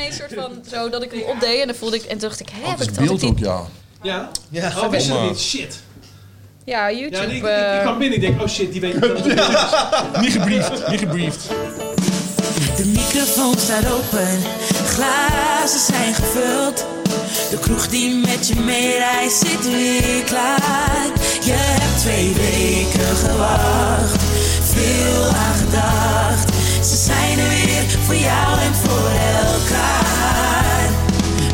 ineens soort van zo dat ik hem opdeed en dan voelde ik en toen dacht ik, hè, heb ik dat beeld ook, ja. Ja? Ja, Oh, wist je dat niet? Shit. Ja, YouTube. Ja, ik, ik, eh, ik kwam binnen en denk, oh shit, die weet ik dat. Niet gebriefd, niet gebriefd. De microfoon staat open, glazen zijn gevuld. De kroeg die met je meereist zit weer klaar. Je hebt twee weken gewacht, veel aan gedacht. Ze zijn er weer voor jou en voor elkaar.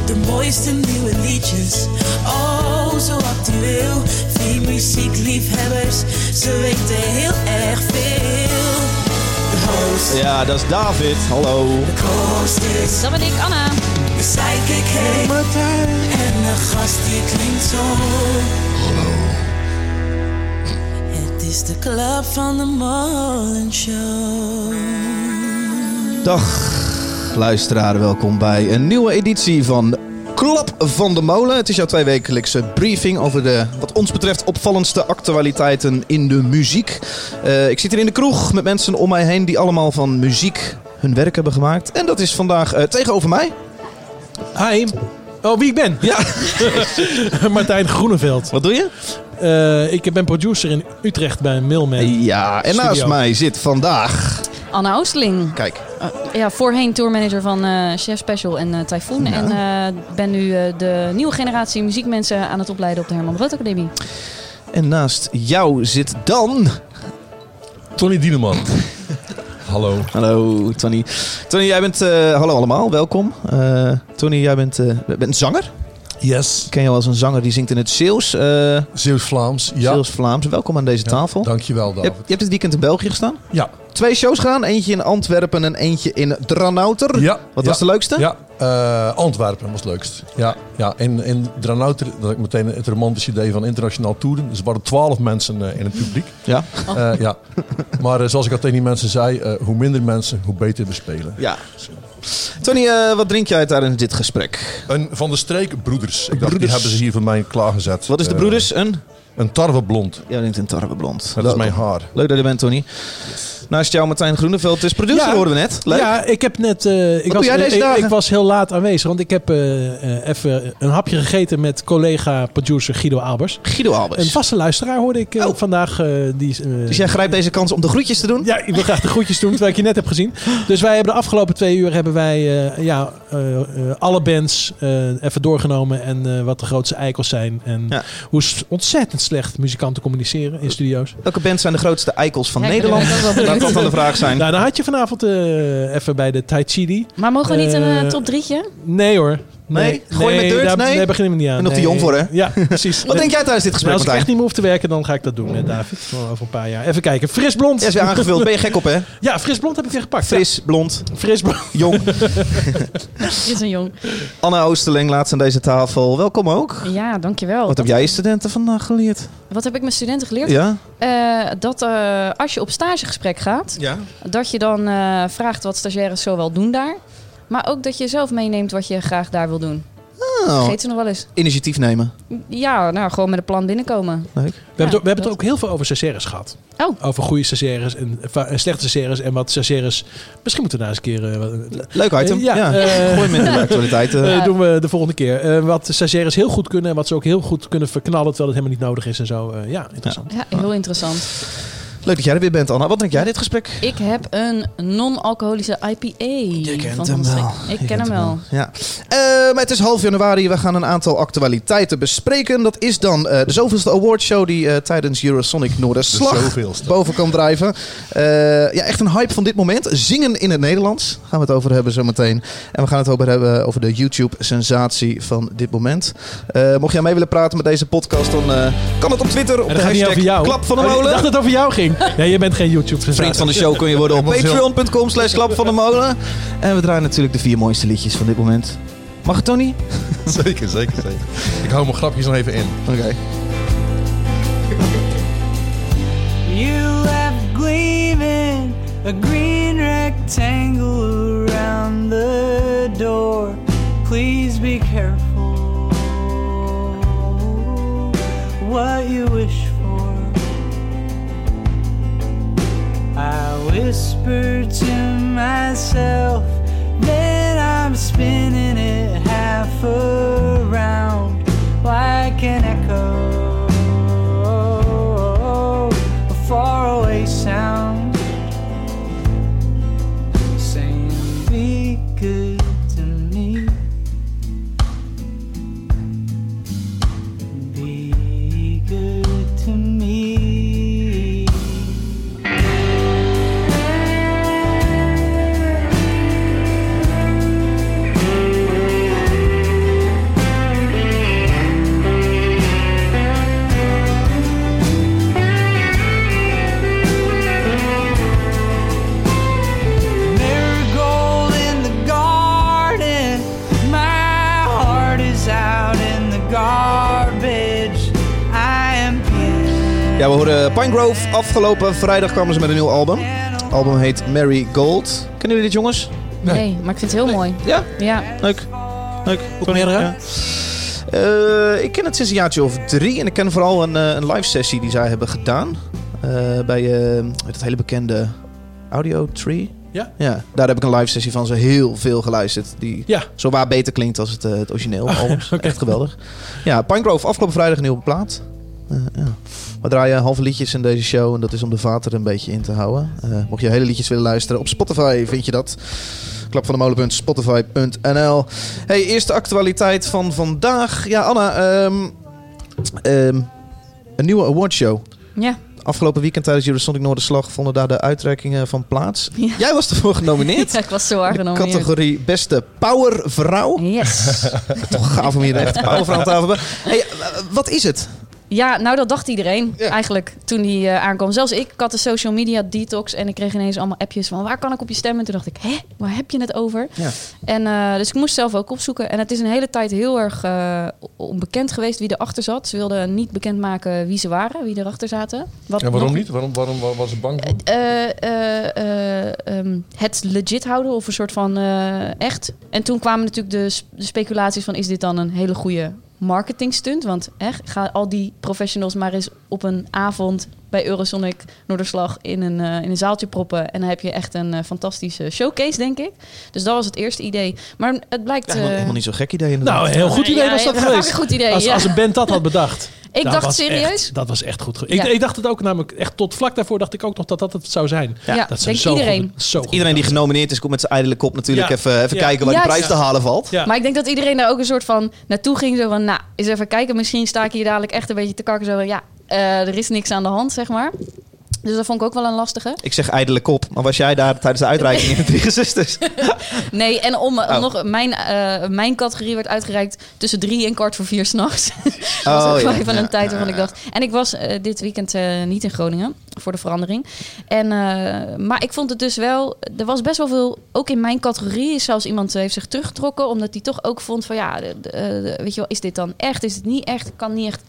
De mooiste nieuwe liedjes, oh zo actueel. Veel muziekliefhebbers, ze weten heel erg veel. De host, Ja, dat is David. Hallo. de co-host is Dat ben ik, Anna. de sidekick heet En de gast die klinkt zo is de club van de Molen Show Dag luisteraar, welkom bij een nieuwe editie van Klap van de Molen. Het is jouw tweewekelijkse briefing over de, wat ons betreft, opvallendste actualiteiten in de muziek. Eh, ik zit hier in de kroeg met mensen om mij heen die allemaal van muziek hun werk hebben gemaakt. En dat is vandaag eh, tegenover mij. Hi. Oh, wie ik ben? Ja. Martijn Groeneveld. Wat doe je? Eh, ik ben producer in Utrecht bij Mailman. Ja, en naast mij zit vandaag... Anna Oosteling. Kijk, Eh, ja, voorheen tourmanager van eh, Chef Special en eh Typhoon. Ja. En eh, ben nu eh, de nieuwe generatie muziekmensen aan het opleiden op de Herman Brood Academie. en naast jou zit dan... Tony Dieneman. Hallo. Hallo Tony. Tony, jij bent... eh, hallo allemaal, welkom. Eh, Tony, jij bent, eh, bent zanger. Yes. Ik ken jou als een zanger die zingt in het Zeeuws. eh Zeeuws-Vlaams. Ja. Zeeuws-Vlaams. Welkom aan deze Ja, tafel. Dankjewel, je, David. hebt, je hebt dit weekend in België gestaan. Ja. Twee shows gedaan. Eentje in Antwerpen en eentje in Dranouter. Ja. Wat ja. was de leukste? Ja, eh, Antwerpen was het leukst. Ja, ja. In, in Dranouter had ik meteen het romantische idee van internationaal toeren. Dus er waren twaalf mensen eh, in het publiek. Ja. Ja. Maar zoals ik al tegen die mensen zei, hoe minder mensen, hoe beter we spelen. ja. Tony, eh, wat drink jij tijdens dit gesprek? Een Van de Streek Broeders. Ik dacht, die hebben ze hier voor mij klaargezet. Wat is de Eh, broeders? Een? een tarweblond. Jij drinkt een tarweblond. Dat is mijn haar. Leuk dat je bent, Tony. Naast jou Martijn Groeneveld is producer, Ja. hoorden we net. Leuk. Ja, ik heb net. eh, ik, was, jij deze ik, ik was heel laat aanwezig, want ik heb eh, eh, even een hapje gegeten met collega-producer Guido Albers. Guido Een Albers. vaste luisteraar hoorde ik Oh. vandaag. eh, die, Dus jij grijpt deze kans om de groetjes te doen? Ja, ik wil graag de groetjes doen, terwijl ik je net heb gezien. Dus wij hebben de afgelopen twee uur hebben wij eh, ja, eh, eh, alle bands eh, even doorgenomen. En eh, wat de grootste eikels zijn. En Ja. hoe ontzettend slecht muzikanten communiceren in studio's. Welke bands zijn de grootste eikels van Nederland? dat dan de vraag zijn. Nou, dan had je vanavond eh, even bij de Tai Chi. Maar mogen we niet een eh, Eh, top drietje? Nee hoor. Nee? Gooi met dirt? Daar, Nee? daar beginnen we niet aan. Ben nog te Nee. jong voor, hè? Ja, precies. Wat denk jij tijdens dit gesprek, Nou, als ik echt niet meer hoef te werken, dan ga ik dat doen met David. Over een paar jaar. Even kijken. Fris blond. Is weer aangevuld. Ben je gek op, hè? Ja, fris blond heb ik weer gepakt. Fris, blond, fris blond. jong. Is een jong. Anna Oosterling, laatst aan deze tafel. Welkom ook. Ja, dankjewel. Wat heb jij je studenten vandaag geleerd? Wat heb ik mijn studenten geleerd? Ja? Eh, dat eh, als je op stagegesprek gaat, Ja. dat je dan eh, vraagt wat stagiaires zo wel doen daar. Maar ook dat je zelf meeneemt wat je graag daar wil doen. Oh, Vergeet ze nog wel eens. initiatief nemen. Ja, nou, gewoon met een plan binnenkomen. Leuk. We, hebben, het ook- we hebben het dat- ook heel veel over stagiaires gehad. Oh. Over goede stagiaires en, slechte stagiaires. En wat stagiaires... Misschien moeten we daar eens een keer... eh, Leuk item. Ja. ja, eh, Gooi in de actualiteit. eh. eh, doen we de volgende keer. Eh, wat stagiaires heel goed kunnen. En wat ze ook heel goed kunnen verknallen. Terwijl het helemaal niet nodig is en zo. Eh, ja, interessant. Ja, heel interessant. Leuk dat jij er weer bent, Anna. Wat denk jij dit gesprek? Ik heb een non-alcoholische IPA. Je kent van hem wel. Ik Je ken hem wel. Ja. Eh, maar het is half januari. We gaan een aantal actualiteiten bespreken. Dat is dan eh, de zoveelste awardshow die eh, tijdens Eurosonic Noorderslag zoveelste. boven kan drijven. Eh, ja, echt een hype van dit moment. Zingen in het Nederlands gaan we het over hebben zometeen. En we gaan het over hebben over de YouTube-sensatie van dit moment. Eh, mocht jij mee willen praten met deze podcast, dan kan het op Twitter op En de hashtag over jou. Klap van de Oh, Ik Molen. dacht dat het over jou ging. Nee, je bent geen YouTube Vriend van de show kun je worden op patreon.com slash klap van de molen. En we draaien natuurlijk de vier mooiste liedjes van dit moment. Mag het, Tony? Zeker, zeker, zeker. Ik hou mijn grapjes nog even in. Oké. You left gleaming a green rectangle around the door. Please be careful what you wish for. I whisper to myself that I'm spinning it half around like an echo. Pinegrove. Afgelopen vrijdag kwamen ze met een nieuw album. Het album heet Mary Gold. Kennen jullie dit, jongens? Nee. maar ik vind het heel mooi. Ja, Ja. leuk. Leuk. Hoe kom je eruit? Ja. Eh, ik ken het sinds een jaartje of drie. En ik ken vooral een, eh, een live sessie die zij hebben gedaan. eh, bij eh, het hele bekende Audio Tree. Ja. ja. Daar heb ik een live sessie van ze heel veel geluisterd. Die Ja. zo waar beter klinkt als het, het origineel. album. oké. Echt geweldig. Ja, Pinegrove afgelopen vrijdag een nieuwe plaat. Eh, ja. We draaien halve liedjes in deze show. En dat is om de vater een beetje in te houden. Eh, mocht je hele liedjes willen luisteren. Op Spotify vind je dat. Klap van de molen.spotify.nl Hey, eerste actualiteit van vandaag. Ja, Anna. ehm, ehm, een nieuwe awardshow. Ja. Afgelopen weekend tijdens Eurosonic Noorderslag vonden daar de uitreikingen van plaats. Ja. Jij was ervoor genomineerd. Ja, ik was zo genomineerd. categorie beste powervrouw. Yes. Toch gaaf om hier echt powervrouw aan tafel te hebben. Hey, eh, wat is het? Ja, nou dat dacht iedereen Ja. eigenlijk toen die eh, aankwam. Zelfs ik, ik had de social media detox en ik kreeg ineens allemaal appjes van waar kan ik op je stemmen? En toen dacht ik, hè, waar heb je het over? Ja. En eh, dus ik moest zelf ook opzoeken. En het is een hele tijd heel erg eh, onbekend geweest wie erachter zat. Ze wilden niet bekendmaken wie ze waren, wie erachter zaten. Wat En waarom nog- niet? Waarom, waarom wa- was ze bang voor? eh, eh, eh, ehm, het legit houden of een soort van eh, echt. En toen kwamen natuurlijk de, sp- de speculaties van is dit dan een hele goede marketing stunt? Want echt, ga al die professionals maar eens op een avond bij Eurosonic Noorderslag in een, eh, in een zaaltje proppen. En dan heb je echt een eh, fantastische showcase, denk ik. Dus dat was het eerste idee. Maar het blijkt... Ja, helemaal, eh, helemaal niet zo'n gek idee inderdaad. Nou, een heel goed idee Ja, was dat ja, geweest. een goed idee, Als, ja. als een band dat had bedacht. ik Dat dacht serieus... echt- dat was echt goed. Ja. Ik, ik dacht het ook namelijk echt tot vlak daarvoor dacht ik ook nog dat dat het zou zijn. Ja, dat denk zo iedereen. Goed, zo goed Iedereen die genomineerd is, komt met zijn ijdele kop natuurlijk Ja. even, even Ja. kijken waar de prijs te halen valt. Ja. Maar ik denk dat iedereen daar ook een soort van naartoe ging. Zo van, nou, eens even kijken. Misschien sta ik hier dadelijk echt een beetje te kakken. Zo van, ja, eh, er is niks aan de hand, zeg maar. Dus dat vond ik ook wel een lastige. Ik zeg ijdele kop, maar was jij daar tijdens de uitreiking in de Drie Gezusters? Nee, en om, Oh. nog... Mijn, eh, mijn categorie werd uitgereikt tussen drie en kwart voor vier s'nachts. dat was Oh, ook wel ja. even Ja, een tijd waarvan ik dacht... En ik was eh, dit weekend eh, niet in Groningen, voor de verandering. En, maar ik vond het dus wel... Er was best wel veel... Ook in mijn categorie is zelfs iemand heeft zich teruggetrokken... omdat hij toch ook vond van... Ja, weet je wel, is dit dan echt? Is het niet echt? Ik kan niet echt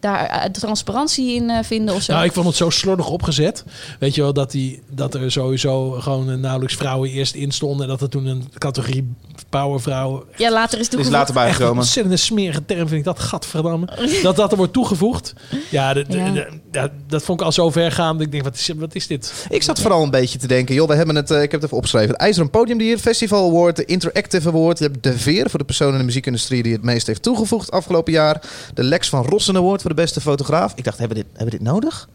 daar eh, transparantie in eh, vinden of zo. Nou, ik vond het zo slordig opgezet. Weet je wel, dat, die, dat er sowieso gewoon eh, nauwelijks vrouwen eerst in stonden. En dat er toen een categorie powervrouwen... ja, later is Die is toegevoegd. later Echt een bijgekomen. ontzettende smerige term vind ik dat, gadverdamme. dat dat er wordt toegevoegd. Ja, de- de- Ja. de- ja, dat vond ik al zo ver gaan. dat Ik denk, wat is, wat is dit? Ik zat vooral een beetje te denken, joh, we hebben het, eh, ik heb het even opgeschreven. Het IJzeren Podiumdier Festival Award, de Interactive Award. Je hebt de Veer voor de persoon in de muziekindustrie die het meest heeft toegevoegd afgelopen jaar. De Lex van Rossen Award voor de beste fotograaf. Ik dacht, hebben we dit, hebben we dit nodig?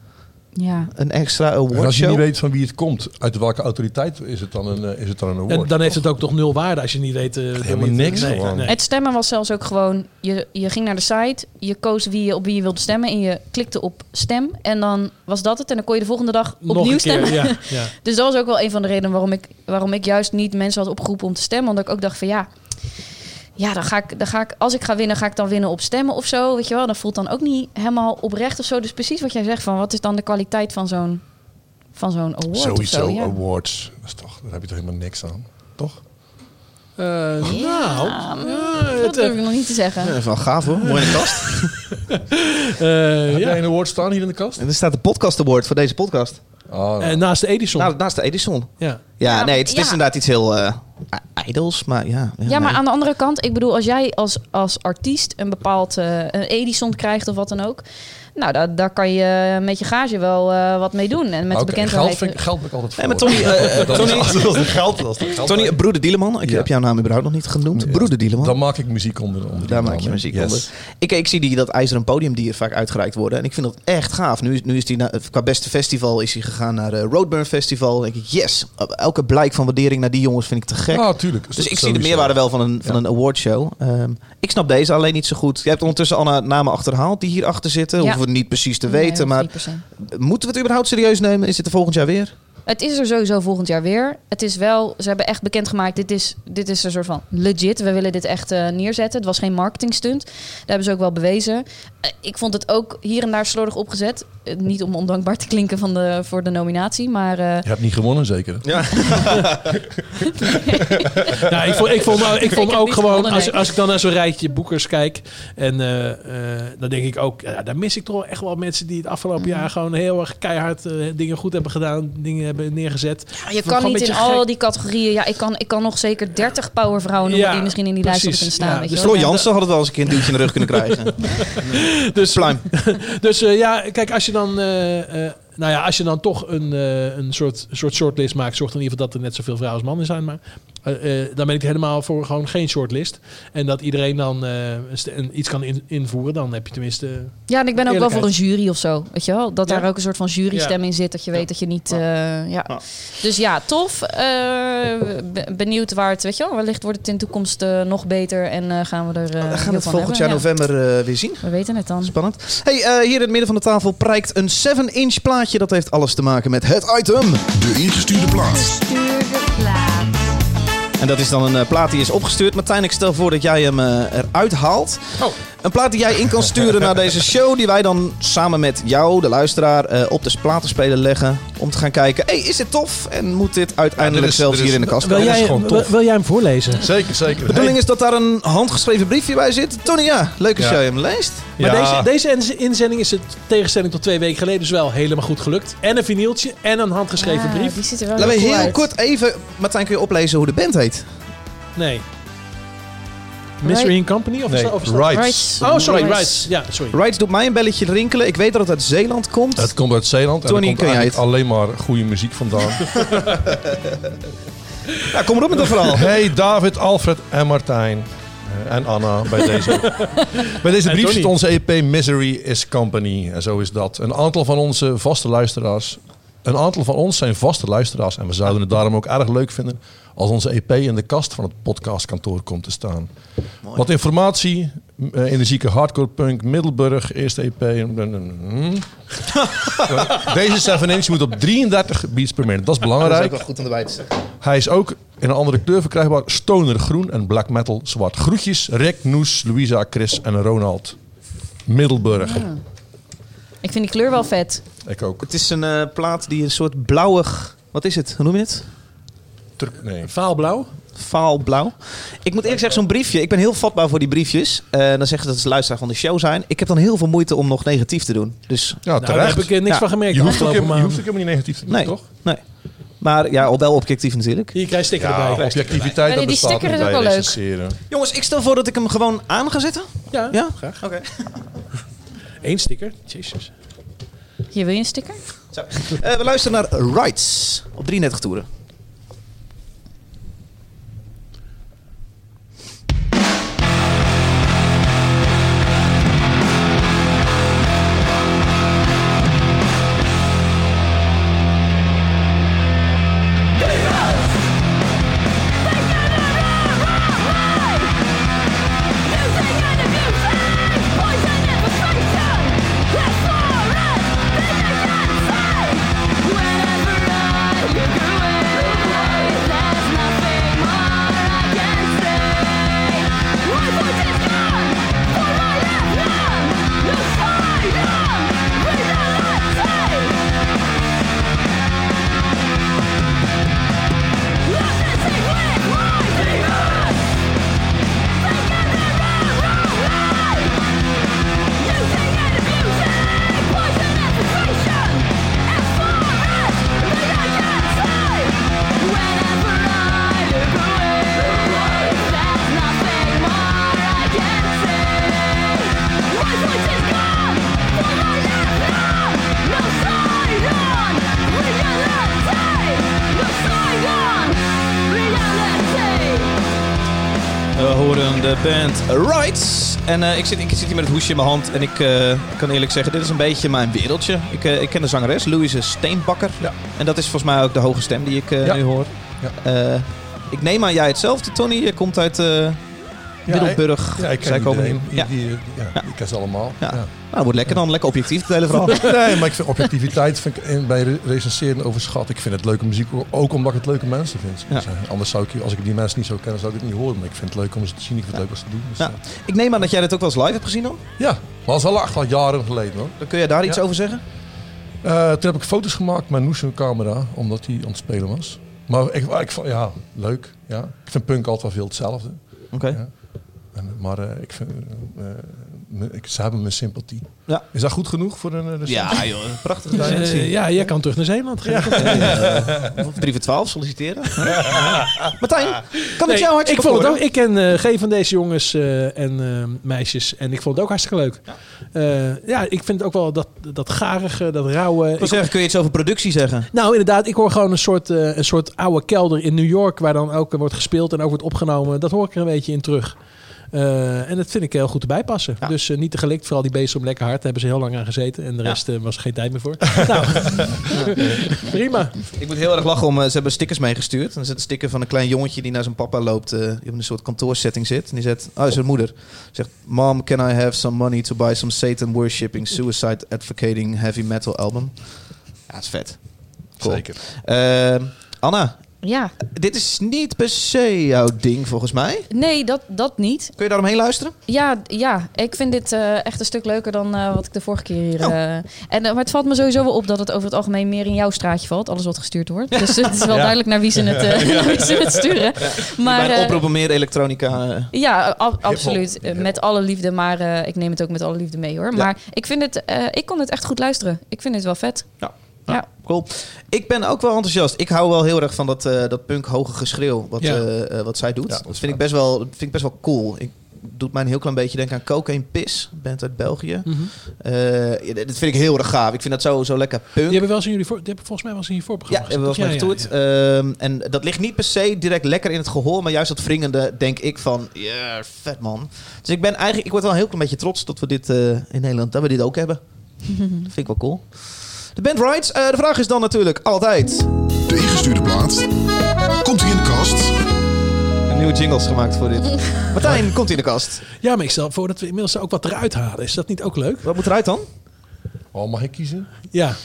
Ja. Een extra En als je awardshow? niet weet van wie het komt, uit welke autoriteit is het dan een, eh, is het dan een award? En dan heeft het ook toch nul waarde als je niet weet... eh, Helemaal niks nee, gewoon. nee. Het stemmen was zelfs ook gewoon... Je, je ging naar de site, je koos wie je, op wie je wilde stemmen... en je klikte op stem en dan was dat het. En dan kon je de volgende dag opnieuw keer, stemmen. ja, ja. Dus dat was ook wel een van de redenen waarom ik, waarom ik juist niet mensen had opgeroepen om te stemmen. Omdat ik ook dacht van ja... Ja, dan ga ik, dan ga ik, als ik ga winnen, ga ik dan winnen op stemmen of zo. Weet je wel, dat voelt dan ook niet helemaal oprecht of zo. Dus precies wat jij zegt van wat is dan de kwaliteit van zo'n van zo'n award Sowieso zo. Ja. awards. Dat is toch, daar heb je toch helemaal niks aan, toch? Eh, nou, Ja, dat het, durf eh, ik nog niet te zeggen. Van gaaf hoor, mooi in de kast. eh, Heb ja. jij een award staan hier in de kast? en er staat de podcast award voor deze podcast. Ah, Eh, naast de Edison. Nou, naast de Edison. ja. Ja, Ja, nee, het, het is inderdaad iets heel eh ijdels, maar ja. Ja, maar nee. aan de andere kant, ik bedoel, als jij als, als artiest een bepaald een Edison krijgt of wat dan ook. Nou, daar, daar kan je met je gage wel eh, wat mee doen. En met de Oké, bekendheid. geld, vind geld ben ik altijd voor. Nee, maar Tony, eh, eh, is, geld. Geld Broeder Dieleman, ik Ja. heb jouw naam überhaupt nog niet genoemd. Ja, Broeder Dieleman. Dan maak ik muziek onder. onder die Daar maak je muziek Yes. onder. Ik, ik zie die dat ijzeren podiumdier vaak uitgereikt worden. En ik vind dat echt gaaf. Nu, is- nu is die na- qua beste festival is hij gegaan naar de Roadburn Festival. Dan denk ik, yes. Elke blijk van waardering naar die jongens vind ik te gek. Ah, tuurlijk. dus ik zie de meerwaarde wel van een, van Ja. een awardshow. Ehm, ik snap deze alleen niet zo goed. Je hebt ondertussen Anna namen achterhaald die hierachter zitten. Ja. Hoeven we niet precies te Nee, weten. maar moeten we het überhaupt serieus nemen? Is dit er volgend jaar weer? Het is er sowieso volgend jaar weer. Het is wel, ze hebben echt bekendgemaakt, dit is, dit is een soort van legit. We willen dit echt eh, neerzetten. Het was geen marketing stunt. Dat hebben ze ook wel bewezen. Eh, ik vond het ook hier en daar slordig opgezet. Eh, niet om ondankbaar te klinken van de, voor de nominatie, maar... eh, Je hebt niet gewonnen, zeker? Ja. Ja, ik vond, ik vond, ik Ik vond ook gewoon, gewonnen, als, nee. als ik dan naar zo'n rijtje boekers kijk, en eh, eh, dan denk ik ook, ja, daar mis ik toch echt wel mensen die het afgelopen Mhm. jaar gewoon heel erg keihard dingen goed hebben gedaan, dingen hebben neergezet. je Vond ik kan niet in al die categorieën... Ja, ik kan, ik kan nog zeker 30 powervrouwen noemen Ja, die misschien in die lijst precies. hadden kunnen staan. Ja, dus je wel. Floor Jansen had het wel eens een keer een duwtje in de rug kunnen krijgen. Dus, Pluim. dus eh, ja, kijk, als je dan, eh, eh, nou ja, als je dan toch een, eh, een soort, soort shortlist maakt, zorg dan in ieder geval dat er net zoveel vrouwen als mannen zijn. Maar dan ben ik helemaal voor gewoon geen shortlist. En dat iedereen dan eh, een iets kan in- invoeren. Dan heb je tenminste. Ja, en ik ben ook wel voor een jury of zo. Weet je wel? Dat Ja. daar ook een soort van jurystem in zit. Dat je weet dat je niet... eh, ja. Ja. Dus ja, tof. Eh, be- benieuwd waar het... Weet je wel, wellicht wordt het in de toekomst eh, nog beter. En eh, gaan we er eh We gaan het volgend jaar november eh, weer zien. we weten het dan. Spannend. Hey, eh, hier in het midden van de tafel prijkt een 7-inch plaatje. Dat heeft alles te maken met het item. De ingestuurde plaat. Stuur de plaat. En dat is dan een eh, plaat die is opgestuurd. Martijn, ik stel voor dat jij hem eh, eruit haalt. Oh. Een plaat die jij in kan sturen naar deze show. Die wij dan samen met jou, de luisteraar, eh, op de platenspeler leggen. Om te gaan kijken, hey, is dit tof? En moet dit uiteindelijk dit is- zelfs dit hier in de kast Wil komen? is jij, gewoon wil, tof. wil jij hem voorlezen? Zeker, zeker. De bedoeling is dat daar een handgeschreven briefje bij zit. Tony, ja, leuk als Ja. jij hem leest. Maar Ja. deze, deze inzending is het tegenstelling tot twee weken geleden dus wel helemaal goed gelukt. En een vinyltje en een handgeschreven Ah, brief. Die ziet er wel Laten we heel cool heel uit. kort even, Martijn, kun je oplezen hoe de band heet? Nee. Mystery in Company? Of is Nee, dat, of is dat- Rights. Rights. Oh, sorry, Rights. Rights. Ja, sorry. Rights doet mij een belletje rinkelen. Ik weet dat het uit Zeeland komt. Het komt uit Zeeland en Tony, er komt kun jij eigenlijk alleen maar goede muziek vandaan. Ja, kom erop met dat verhaal. Hey David, Alfred en Martijn. Eh, En Anna bij deze. bij deze En brief zit onze EP Misery is Company. En zo is dat. Een aantal van onze vaste luisteraars. Een aantal van ons zijn vaste luisteraars. En we zouden het daarom ook erg leuk vinden als onze EP in de kast van het podcastkantoor komt te staan. Wat informatie. eh, energieke hardcore punk, Middelburg, eerste EP. Deze 7 inch moet op 33 beats per minute. Dat is Dat is belangrijk. ook wel goed om erbij te zeggen. Hij is ook in een andere kleur verkrijgbaar. Stoner groen en black metal zwart. Groetjes Rick, Noes, Louisa, Chris en Ronald. Middelburg. Ik vind die kleur wel vet. Ik ook. Het is een eh, plaat die een soort blauwig... Wat is het? Hoe noem je het? Turk- nee. Vaalblauw. Vaalblauw. Ik moet eerlijk zeggen, zo'n briefje... Ik ben heel vatbaar voor die briefjes. Eh, dan zeggen ze dat ze luisteraar van de show zijn. Ik heb dan heel veel moeite om nog negatief te doen. Dus Ja, Nou, daar terecht. heb ik niks Ja. van gemerkt je, hoeft ook, je hoeft helemaal niet negatief te doen, nee, toch? nee. Maar ja, al wel objectief natuurlijk. Hier krijg je sticker Ja, erbij. objectiviteit Ja, dat die sticker is ook bij wel leuk. recenseren. Jongens, ik stel voor dat ik hem gewoon aan ga zetten. Ja, Ja? graag. Oké. Eén sticker. Jezus. Hier wil je een sticker? Zo. Eh, we luisteren naar Rights op 33 toeren. Band Rights. En eh, ik, zit, ik zit hier met het hoesje in mijn hand. En ik eh, kan eerlijk zeggen, dit is een beetje mijn wereldje. Ik, eh, ik ken de zangeres, Louise Steenbakker. Ja. En dat is volgens mij ook de hoge stem die ik eh, Ja. nu hoor. Ja. Eh, ik neem aan jij hetzelfde, Tony. Je komt uit... eh, Middelburg. Ja, ik Zij komen hier. Ja. Die, ja, ik ken ze allemaal. Ja. Nou, dat wordt lekker dan. Lekker objectief, het hele verhaal. Nee, maar ik vind objectiviteit vind ik bij re- recenseren overschat. Ik vind het leuke muziek ook omdat ik het leuke mensen vind. Dus, eh, anders zou ik, als ik die mensen niet zou kennen, zou ik het niet horen. Maar ik vind het leuk om ze te zien. Ik vind het leuk om ze te doen. Dus, Ja. ja. Ik neem aan dat jij dit ook wel eens live hebt gezien dan. ja, maar dat is wel echt al jaren geleden hoor. Dan kun je daar iets over zeggen? Eh, toen heb ik foto's gemaakt met Noes camera, omdat hij aan het spelen was. Maar ik, ik vond, ja, leuk. Ja. Ik vind punk altijd wel veel hetzelfde. Oké. Ja. Maar eh, ik vind, eh, eh, ik, ze hebben mijn sympathie. Ja. Is dat goed genoeg voor een recensie? Ja, joh. Prachtige recensie. ja, jij kan terug naar Zeeland 3 voor 12 solliciteren. Martijn, kan ik Nee, jou hartstikke ik vond het ook. Ik ken eh, geen van deze jongens eh, en meisjes. En ik vond het ook hartstikke leuk. Ja, ja ik vind ook wel dat, dat garige, dat rauwe. Ik Ik- zeggen, kun je iets over productie zeggen? nou, inderdaad, ik hoor gewoon een soort, eh, een soort oude kelder in New York. Waar dan ook wordt gespeeld en ook wordt opgenomen. Dat hoor ik er een beetje in terug. Eh, en dat vind ik heel goed erbij passen. Ja. Dus eh, niet te gelikt, vooral die beest om lekker hard. Daar hebben ze heel lang aan gezeten. En de Ja. rest eh, was er geen tijd meer voor. nou, prima. Ik moet heel erg lachen om. ze hebben stickers meegestuurd. En er zit een sticker van een klein jongetje die naar zijn papa loopt. eh, die op een soort kantoorsetting zit. En die zegt: Oh, zijn moeder. Zegt: Mom, can I have some money to buy some Satan worshipping, suicide advocating heavy metal album? Ja, het is vet. Cool. Zeker. Eh, Anna, Ja, dit is niet per se jouw ding volgens mij. nee, dat, dat niet. Kun je daaromheen luisteren? Ja, ja, ik vind dit eh, echt een stuk leuker dan eh, wat ik de vorige keer hier... Oh. eh, en, maar het valt me sowieso wel op dat het over het algemeen meer in jouw straatje valt. Alles wat gestuurd wordt. Dus het is wel duidelijk naar wie ze het, eh, naar wie ze het sturen. Maar, Mijn eh, oproep om meer elektronica. Ja, ab- absoluut. Met alle liefde, maar eh, ik neem het ook met alle liefde mee hoor. Ja. Maar ik vind het, eh, ik kon het echt goed luisteren. Ik vind het wel vet. Ja. Ja. Cool. Ik ben ook wel enthousiast. Ik hou wel heel erg van dat, eh, dat punk hoge geschreeuw wat, Ja. eh, eh, wat zij doet. Ja, dat vind ik, best wel, vind ik best wel cool. Ik doet mij een heel klein beetje denken aan Cocaine Piss, band uit België. Mhm. Eh, ja, dat vind ik heel erg gaaf. Ik vind dat zo, zo lekker punk. Die hebben, wel eens in jullie voor, die hebben volgens mij wel eens in je Ja, voorprogramma hebben we wel eens getoerd. Ehm, en dat ligt niet per se direct lekker in het gehoor, maar juist dat wringende denk ik van, ja, vet man. Dus ik ben eigenlijk, ik word wel een heel klein beetje trots dat we dit eh, in Nederland, dat we dit ook hebben. dat vind ik wel cool. De band Rides. Eh, de vraag is dan natuurlijk altijd. De ingestuurde plaat. Komt hij in de kast? Nieuwe jingles gemaakt voor dit. Martijn, komt in de kast. Ja, maar ik stel voor dat we inmiddels ook wat eruit halen. Is dat niet ook leuk? Wat moet eruit dan? Oh, mag ik kiezen? Ja.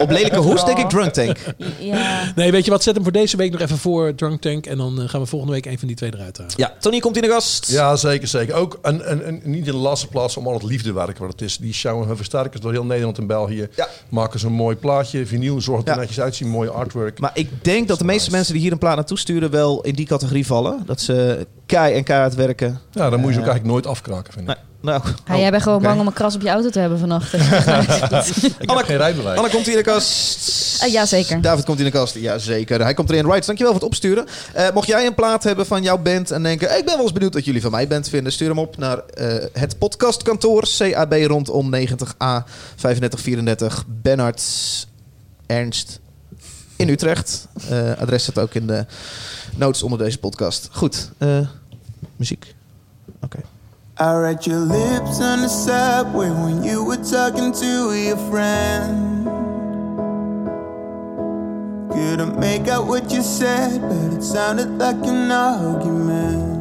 Op lelijke hoes denk ik Drunk Tank. Ja. Nee, weet je wat? Zet hem voor deze week nog even voor Drunk Tank. En dan eh, gaan we volgende week een van die twee eruit halen. Ja, Tony komt in de kast. Ja, zeker, zeker. Ook en, en, en niet in de laatste plaats om al het liefdewerk wat het is. Die sjouwen hun versterkers door heel Nederland en België. Ja. Maken ze een mooi plaatje, vinyl, zorgt er Ja. netjes uitzien, mooi artwork. Maar ik denk dat de meeste mensen die hier een plaat naartoe sturen wel in die categorie vallen. Dat ze kei en keihard werken. ja, dan moet je ze ook Eh, eigenlijk nooit afkraken, vind ik. Nou, nou. Ja, jij bent gewoon bang om een kras op je auto te hebben vannacht. Ik heb geen rijbewijs. Anne komt in de kast. Eh, ja, zeker. David komt in de kast. Ja, zeker. Hij komt erin. Right, dankjewel voor het opsturen. Eh, mocht jij een plaat hebben van jouw band en denken... ik ben wel eens benieuwd wat jullie van mij band vinden... stuur hem op naar eh, het podcastkantoor. CAB rondom 90A 3534 Bernard Ernst in Utrecht. Eh, adres staat ook in de notes onder deze podcast. Goed. eh, muziek. Oké. I read your lips on the subway when you were talking to your friend. Couldn't make out what you said, but it sounded like an argument.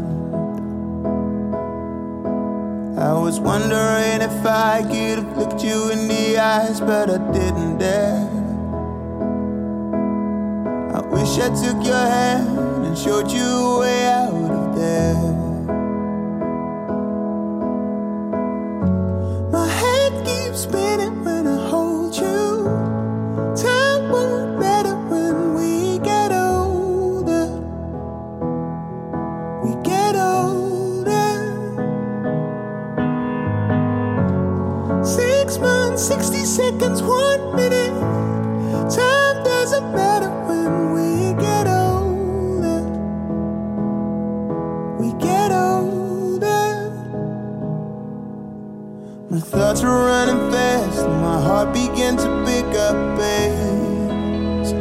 I was wondering if I could have looked you in the eyes, but I didn't dare. Wish I took your hand and showed you a way out of there. My head keeps spinning when I hold you. Time won't matter when we get older. We get older. Six months, 60 seconds, one minute. Time doesn't matter My thoughts were running fast, and my heart began to pick up pace.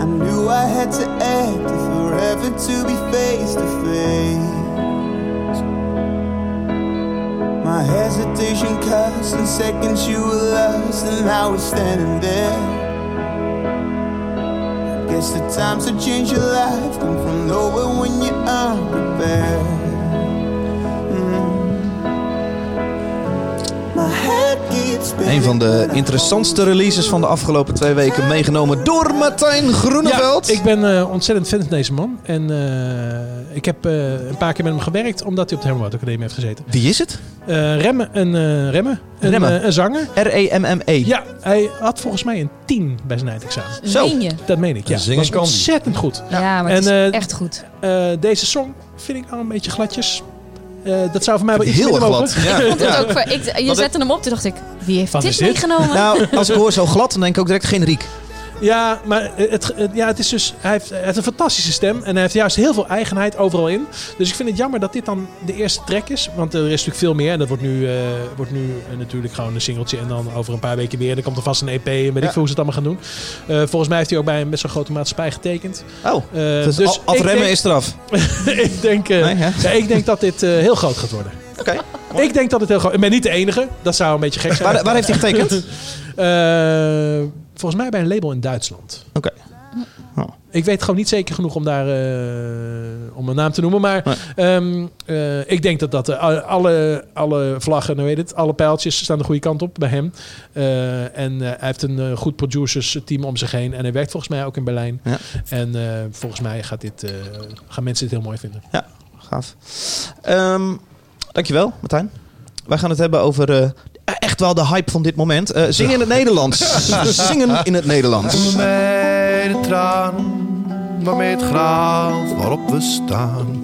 I knew I had to act if we're ever to be face to face. My hesitation cost, in seconds you were lost, and I was standing there. Guess the times that change your life come from nowhere when you're unprepared. Een van de interessantste releases van de afgelopen twee weken meegenomen door Martijn Groeneveld. Ja, ik ben eh, ontzettend fan van deze man. En eh, ik heb eh, een paar keer met hem gewerkt, omdat hij op de Herman Academie heeft gezeten. Wie is het? Eh Remme, een, eh, Remme, een, Remme. een zanger. R-E-M-M-E. Ja, hij had volgens mij een 10 bij zijn eindexamen. Zo. Meen je? Dat meen ik, ja. Zingen was ontzettend goed. Ja, maar En, het is echt goed. Eh, deze song vind ik al een beetje gladjes. Eh, dat zou voor mij wel iets Heel erg glad. Ja. Vond het ook voor, ik, je Wat zette hem op, toen dacht ik, wie heeft Wat is dit? meegenomen? Nou, als ik hoor zo glad, dan denk ik ook direct generiek. Ja, maar het, het- ja, het is dus, hij, heeft, hij heeft een fantastische stem en hij heeft juist heel veel eigenheid overal in. Dus ik vind het jammer dat dit dan de eerste track is. Want er is natuurlijk veel meer. En dat wordt nu, eh, wordt nu eh, natuurlijk gewoon een singeltje en dan over een paar weken weer. Dan komt er vast een EP en weet ik veel hoe ze het allemaal gaan doen. Eh, volgens mij heeft hij ook bij een best wel grote maatschappij getekend. Oh, Eh, dus, dus al- afremmen denk, is eraf. ik, denk, eh, Nee, hè? ja, ik denk dat dit eh, heel groot gaat worden. Oké. Ik denk dat het heel groot Ik ben niet de enige. Dat zou een beetje gek zijn. Waar, waar heeft hij getekend? Eh, volgens mij bij een label in Duitsland. Oké. Oh. Ik weet gewoon niet zeker genoeg om daar eh, om een naam te noemen. Maar Nee. ehm, eh, ik denk dat, dat eh, alle, alle vlaggen, nou weet het, alle pijltjes staan de goede kant op bij hem. En hij heeft een goed producers team om zich heen. En hij werkt volgens mij ook in Berlijn. Ja. En volgens mij gaat dit, gaan mensen dit heel mooi vinden. Gaaf. Ehm, dankjewel, Martijn. Wij gaan het hebben over echt wel de hype van dit moment. Eh, zingen in het Nederlands. zingen in het Nederlands. Mij de tranen, waarmee het graf waarop we staan.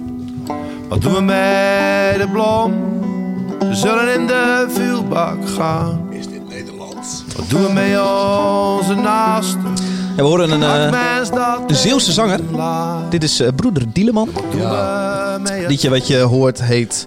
Wat doen we met de blom? Ze zullen in de vuilbak gaan. Is dit Nederlands? Wat doen we met onze naasten? Ja, we horen een, eh, een Zeeuwse zanger. Dit is eh, broeder Dieleman. We met Het liedje wat je hoort heet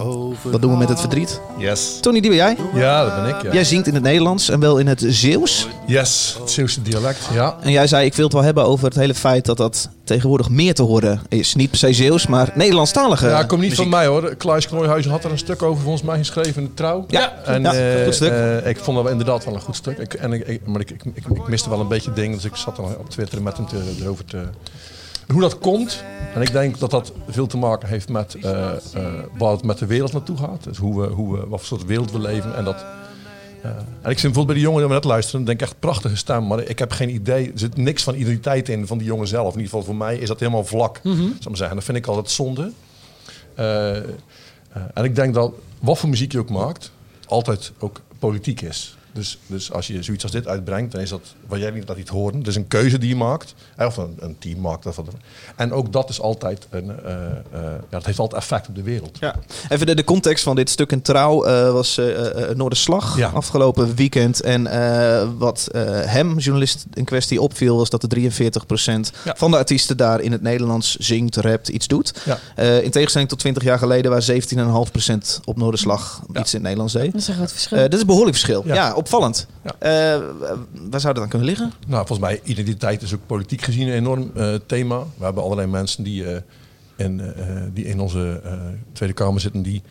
over Wat doen we met het verdriet? Yes. Tony, die ben jij. Ja, dat ben ik. Ja. Jij zingt in het Nederlands en wel in het Zeeuws. Yes, het Zeeuwse dialect. Ja. En jij zei, ik wil het wel hebben over het hele feit dat dat tegenwoordig meer te horen is. Niet per se Zeeuws, maar Nederlandstalige Ja, komt niet muziek. van mij hoor. Klaas Knooihuizen had er een stuk over volgens mij geschreven in de trouw. Ja, en, ja, eh, goed stuk. eh, ik vond dat wel inderdaad wel een goed stuk. Ik, en ik, ik- maar ik, ik, ik, ik miste wel een beetje dingen, dus ik zat dan op Twitter met hem te, erover te... Hoe dat komt, en ik denk dat dat veel te maken heeft met eh, waar het met de wereld naartoe gaat. Dus hoe we, hoe we, wat voor soort wereld we leven. En, dat, eh, en ik vind bijvoorbeeld bij die jongen die we net luisteren, denk ik echt prachtige stem. Maar ik heb geen idee, er zit niks van identiteit in van die jongen zelf. In ieder geval voor mij is dat helemaal vlak. Zal ik maar zeggen. En dat vind ik altijd zonde. En ik denk dat wat voor muziek je ook maakt, altijd ook politiek is. Dus, dus als je zoiets als dit uitbrengt, dan is dat wat jij niet laat niet horen. Het is een keuze die je maakt, eh, of een, een team maakt. Of wat dan ook. en ook dat is altijd een, eh, eh, ja, dat heeft altijd effect op de wereld. Ja. Even de, de context van dit stuk in Trouw eh, was Noorderslag Ja. afgelopen weekend. En eh, wat eh, hem, journalist in kwestie, opviel was dat de 43% Ja. van de artiesten daar in het Nederlands zingt, rapt, iets doet. Ja. Eh, in tegenstelling tot 20 jaar geleden waar 17,5% op Noorderslag Ja. iets in het Nederlands deed. Dat is een groot verschil. Eh, dit is een behoorlijk verschil. Ja, Ja. Opvallend. Ja. Eh, waar zou dat dan kunnen liggen? Nou, volgens mij identiteit is ook politiek gezien een enorm eh, thema. We hebben allerlei mensen die, eh, in, die in onze Tweede Kamer zitten die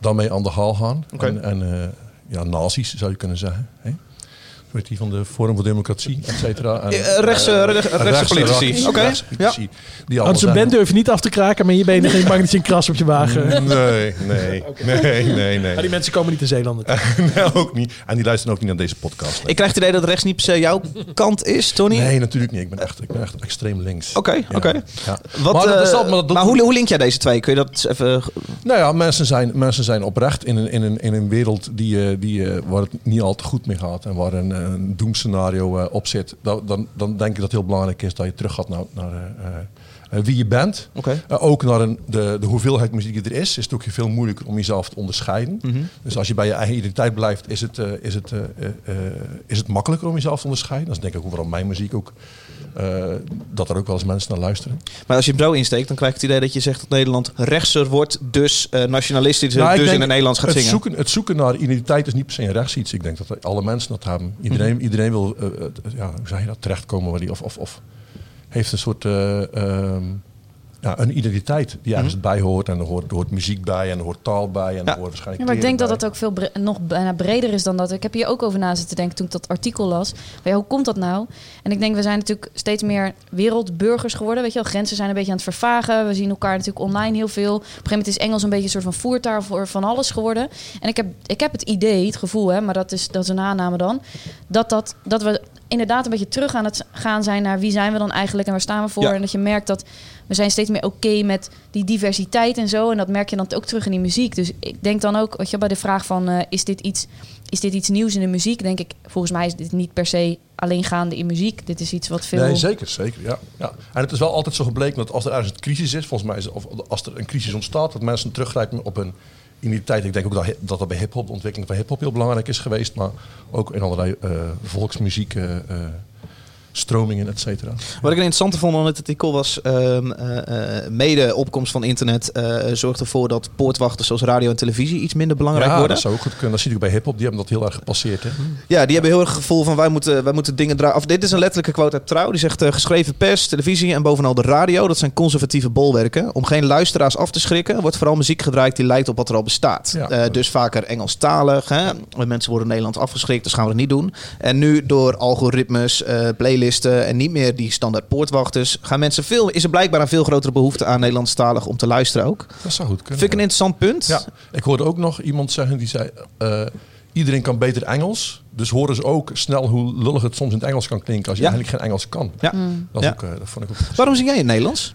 daarmee aan de haal gaan. En, en ja, nazi's zou je kunnen zeggen. Hè? Heet die van de Forum voor Democratie, et cetera. En, Eh, rechtse- rechtse politici. Oké, Die zeggen- band durf je niet af te kraken, maar je bent geen bang dat je een kras op je wagen. Nee, nee, nee, nee, nee. Maar die mensen komen niet in Zeeland. nee, ook niet. En die luisteren ook niet naar deze podcast. Ik krijg het idee dat rechts niet per se jouw kant is, Tony. Nee, natuurlijk niet. Ik ben echt, ik ben echt extreem links. Oké, Ja, oké. ja. Wat, Maar eh, dat- maar dat- maar hoe, hoe link jij deze twee? Kun je dat even... Nou ja, mensen zijn, mensen zijn oprecht in een, in een, in een wereld die, eh, die, eh, waar het niet al te goed mee gaat en waar een, een doemscenario eh, op zit. Dan, dan, dan denk ik dat het heel belangrijk is dat je terug gaat naar, naar eh, eh, wie je bent. Eh, ook naar een, de, de hoeveelheid muziek die er is, is het ook veel moeilijker om jezelf te onderscheiden. Mhm. Dus als je bij je eigen identiteit blijft, is het, eh, is, het, eh, eh, eh, is het makkelijker om jezelf te onderscheiden. Dat is denk ik ook waarom mijn muziek ook, eh, dat er ook wel eens mensen naar luisteren. Maar als je hem zo insteekt, dan krijg ik het idee dat je zegt dat Nederland rechtser wordt, dus eh, nationalistisch, Nou, dus in het Nederlands gaat het zingen. Zoeken, het zoeken naar identiteit is niet per se een rechts iets. Ik denk dat alle mensen dat hebben. Iedereen, Mhm. iedereen wil, eh, eh, ja, hoe zeg je dat, terechtkomen waar die, of, of, of heeft een soort, ehm, ja, een identiteit die ergens bij hoort. En er hoort, er hoort muziek bij en er hoort taal bij. En er hoort waarschijnlijk Ja, maar ik denk dat dat ook veel bre- nog bijna breder is dan dat. Ik heb hier ook over na zitten denken toen ik dat artikel las. Maar ja, hoe komt dat nou? En ik denk, we zijn natuurlijk steeds meer wereldburgers geworden. Weet je wel, grenzen zijn een beetje aan het vervagen. We zien elkaar natuurlijk online heel veel. Op een gegeven moment is Engels een beetje een soort van voertaal voor van alles geworden. En ik heb, ik heb het idee, het gevoel, hè, maar dat is, dat is een aanname dan, dat, dat, dat we inderdaad een beetje terug aan het gaan zijn naar wie zijn we dan eigenlijk en waar staan we voor. Ja. En dat je merkt dat we zijn steeds meer oké met die diversiteit en zo. En dat merk je dan ook terug in die muziek. Dus ik denk dan ook, weet je, bij de vraag van eh, is, dit iets, is dit iets nieuws in de muziek? Denk ik, volgens mij is dit niet per se alleen gaande in muziek. Dit is iets wat veel... Nee, zeker, zeker. Ja, ja. En het is wel altijd zo gebleken dat als er ergens een crisis is, volgens mij is, of als er een crisis ontstaat, dat mensen teruggrijpen op hun identiteit. Ik denk ook dat dat, bij hip-hop, de ontwikkeling van hip-hop heel belangrijk is geweest, maar ook in allerlei eh, volksmuziek. eh, stromingen, et cetera. Wat ik een interessante vond aan het artikel was... eh, eh, mede opkomst van internet eh, zorgt ervoor dat poortwachters zoals radio en televisie iets minder belangrijk ja, worden. dat zou ook goed kunnen. Dat zie je ook bij hip-hop. Die hebben dat heel erg gepasseerd. Hè? Ja, die hebben heel erg het gevoel van wij moeten, wij moeten dingen draaien. Of dit is een letterlijke quote uit Trouw. Die zegt geschreven pers, televisie en bovenal de radio. Dat zijn conservatieve bolwerken. Om geen luisteraars af te schrikken wordt vooral muziek gedraaid die lijkt op wat er al bestaat. Ja. Dus vaker Engelstalig. Hè? Mensen worden in Nederland afgeschrikt, dus gaan we dat niet doen. En nu door algoritmes, eh, en niet meer die standaard poortwachters... Gaan mensen veel, is er blijkbaar een veel grotere behoefte aan Nederlandstalig om te luisteren ook. Dat zou goed kunnen. Vind ik een interessant punt. Ja, ik hoorde ook nog iemand zeggen die zei: eh, iedereen kan beter Engels. Dus horen ze ook snel hoe lullig het soms in het Engels kan klinken als je Ja. eigenlijk geen Engels kan. Ja. Dat, is Ja. ook, eh, dat vond ik ook. Waarom zing jij in het Nederlands?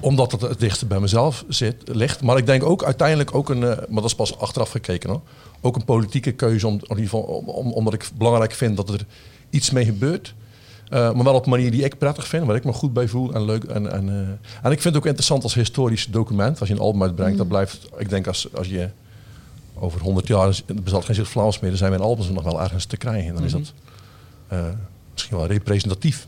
Omdat het het dichtst bij mezelf zit, ligt. Maar ik denk ook uiteindelijk ook een, eh, maar dat is pas achteraf gekeken hoor. Ook een politieke keuze, om, in ieder geval, om, om- omdat ik belangrijk vind dat er iets mee gebeurt. Eh, maar wel op een manier die ik prettig vind, waar ik me goed bij voel en leuk. En, en, eh, en ik vind het ook interessant als historisch document. Als je een album uitbrengt, dat blijft. Ik denk als, als je over 100 jaar is- er bestaat geen zicht Vlaams meer, dan zijn mijn albums nog wel ergens te krijgen. Dan is dat eh, misschien wel representatief.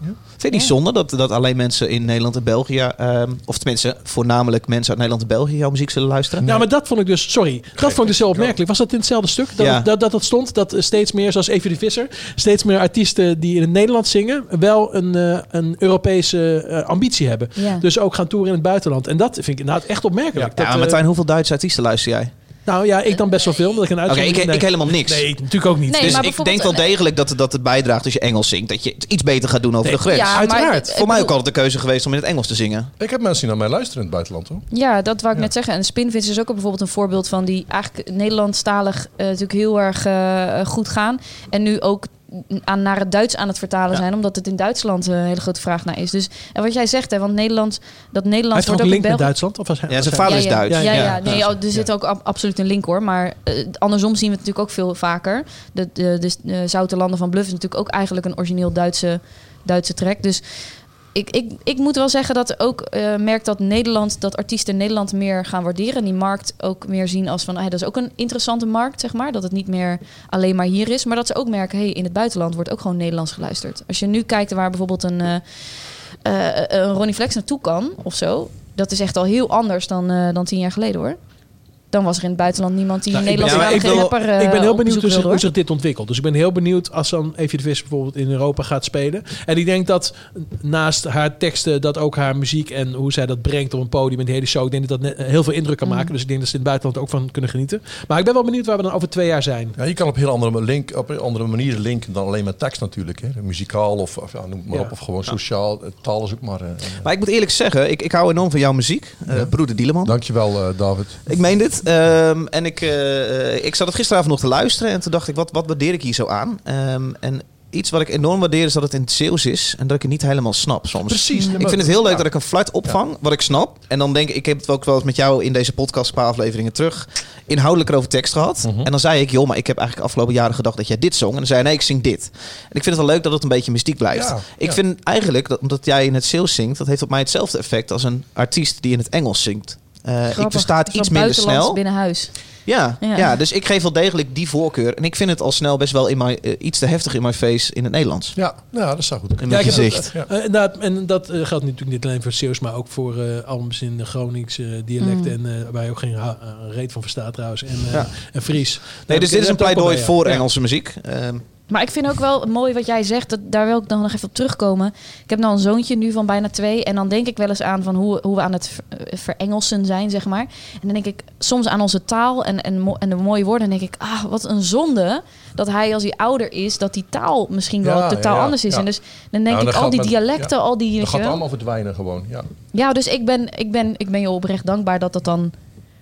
Vind je niet zonde dat, dat alleen mensen in Nederland en België, ehm, of tenminste voornamelijk mensen uit Nederland en België jouw muziek zullen luisteren? Ja, maar dat vond ik dus, sorry, dat vond ik dus heel opmerkelijk. Was dat in hetzelfde stuk? Dat Ja. het- dat, dat, dat stond dat steeds meer, zoals Evie de Visser, steeds meer artiesten die in het Nederlands zingen, wel een, eh, een Europese eh, ambitie hebben. Ja. Dus ook gaan toeren in het buitenland. En dat vind ik inderdaad echt opmerkelijk. Ja, Dat, maar eh, Martijn, hoeveel Duitse artiesten luister jij? Nou ja, ik dan best wel veel, omdat ik een Oké, uitzending... ik, ik helemaal niks. Nee, natuurlijk ook niet. Nee, dus ik denk wel eh, degelijk dat, het- dat het bijdraagt als je Engels zingt. Dat je het iets beter gaat doen over Nee, de grens. Ja, uiteraard. Voor mij ook altijd de keuze geweest om in het Engels te zingen. Ik heb mensen die naar mij luisteren in het buitenland hoor. Ja, dat wou ik Ja. net zeggen. En Spinvis is ook bijvoorbeeld een voorbeeld van die eigenlijk Nederlandstalig eh natuurlijk heel erg eh, goed gaan. En nu ook aan, naar het Duits aan het vertalen Ja. zijn, omdat het in Duitsland een hele grote vraag naar is. Dus en wat jij zegt, hè, want Nederland, dat Hij Nederlands heeft ook wordt een ook link in met. Duitsland? Of was hij, Ja, zijn hij- vader is ja, ja. Duits. Ja, ja, Ja. nee, oh, er zit ook ab- absoluut een link hoor. Maar eh, andersom zien we het natuurlijk ook veel vaker. De, de, de, de Zoute Landen van Bluff is natuurlijk ook eigenlijk een origineel Duitse, Duitse track. Dus ik, ik, ik moet wel zeggen dat ook eh merk dat Nederland, dat artiesten Nederland meer gaan waarderen. En die markt ook meer zien als van, hey, dat is ook een interessante markt, zeg maar. Dat het niet meer alleen maar hier is. Maar dat ze ook merken, hey, in het buitenland wordt ook gewoon Nederlands geluisterd. Als je nu kijkt waar bijvoorbeeld een, eh, een Ronnie Flex naartoe kan of zo. Dat is echt al heel anders dan, dan tien jaar geleden hoor. Dan was er in het buitenland niemand die Nou, een ik ben- Nederlandse ja, ik rapper ben- eh, Ik ben heel op benieuwd bezoek hoe zich, hoe dit ontwikkelt. Dus ik ben heel benieuwd als dan Evie de Vis bijvoorbeeld in Europa gaat spelen. En ik denk dat naast haar teksten, dat ook haar muziek en hoe zij dat brengt op een podium in de hele show. Ik denk dat dat net- heel veel indruk kan Mm. maken. Dus ik denk dat ze in het buitenland ook van kunnen genieten. Maar ik ben wel benieuwd waar we dan over twee jaar zijn. Ja, je kan op heel andere, link, op een andere manieren linken dan alleen met tekst natuurlijk. Hè. Muzikaal of, of ja, noem maar Ja. op. Of gewoon sociaal. eh, Taal is ook maar... eh, eh. Maar ik moet eerlijk zeggen, ik, ik hou enorm van jouw muziek. eh, Broeder Dieleman. Dankjewel eh, David. Ik meen dit. Ehm, en ik, eh, ik zat het gisteravond nog te luisteren. En toen dacht ik, wat, wat waardeer ik hier zo aan? Ehm, en iets wat ik enorm waardeer is dat het in het Zeeuws is. En dat ik het niet helemaal snap soms. Precies. Ik vind het heel leuk dat ik een fluit opvang, wat ik snap. En dan denk ik, ik heb het ook wel eens met jou in deze podcast een paar afleveringen terug inhoudelijker over tekst gehad. Mhm. En dan zei ik, joh, maar ik heb eigenlijk afgelopen jaren gedacht dat jij dit zong. En dan zei hij, nee, ik zing dit. En ik vind het wel leuk dat het een beetje mystiek blijft. Ja, ik vind eigenlijk, dat, omdat jij in het Zeeuws zingt, dat heeft op mij hetzelfde effect als een artiest die in het Engels zingt. Eh, ik versta het iets minder snel. binnen huis. Ja, ja. Ja. dus ik geef wel degelijk die voorkeur. En ik vind het al snel best wel in mijn, eh, iets te heftig in mijn face in het Nederlands. Ja, ja, dat zou goed In kunnen. mijn gezicht. Ja. Eh, en dat geldt natuurlijk niet alleen voor Zeeuws, maar ook voor eh albums in de Gronings eh, dialect. Mm. En eh, waar je ook geen ha- reet van verstaat trouwens. En, eh Ja. en Fries. Nee, dus dit is een pleidooi voor Ja. Engelse muziek. Maar ik vind ook wel mooi wat jij zegt. Dat, daar wil ik dan nog even op terugkomen. Ik heb nou een zoontje nu van bijna twee. En dan denk ik wel eens aan van hoe, hoe we aan het eh, verengelsen zijn, zeg maar. En dan denk ik soms aan onze taal en, en, en de mooie woorden. En denk ik, ah, wat een zonde dat hij als hij ouder is... dat die taal misschien wel Ja, totaal ja, anders is. ja. En dus dan denk Nou, ik al die dialecten, al die... Dat je gaat allemaal verdwijnen gewoon. Ja. Ja, dus ik ben, ik ben, ik ben je oprecht dankbaar dat dat dan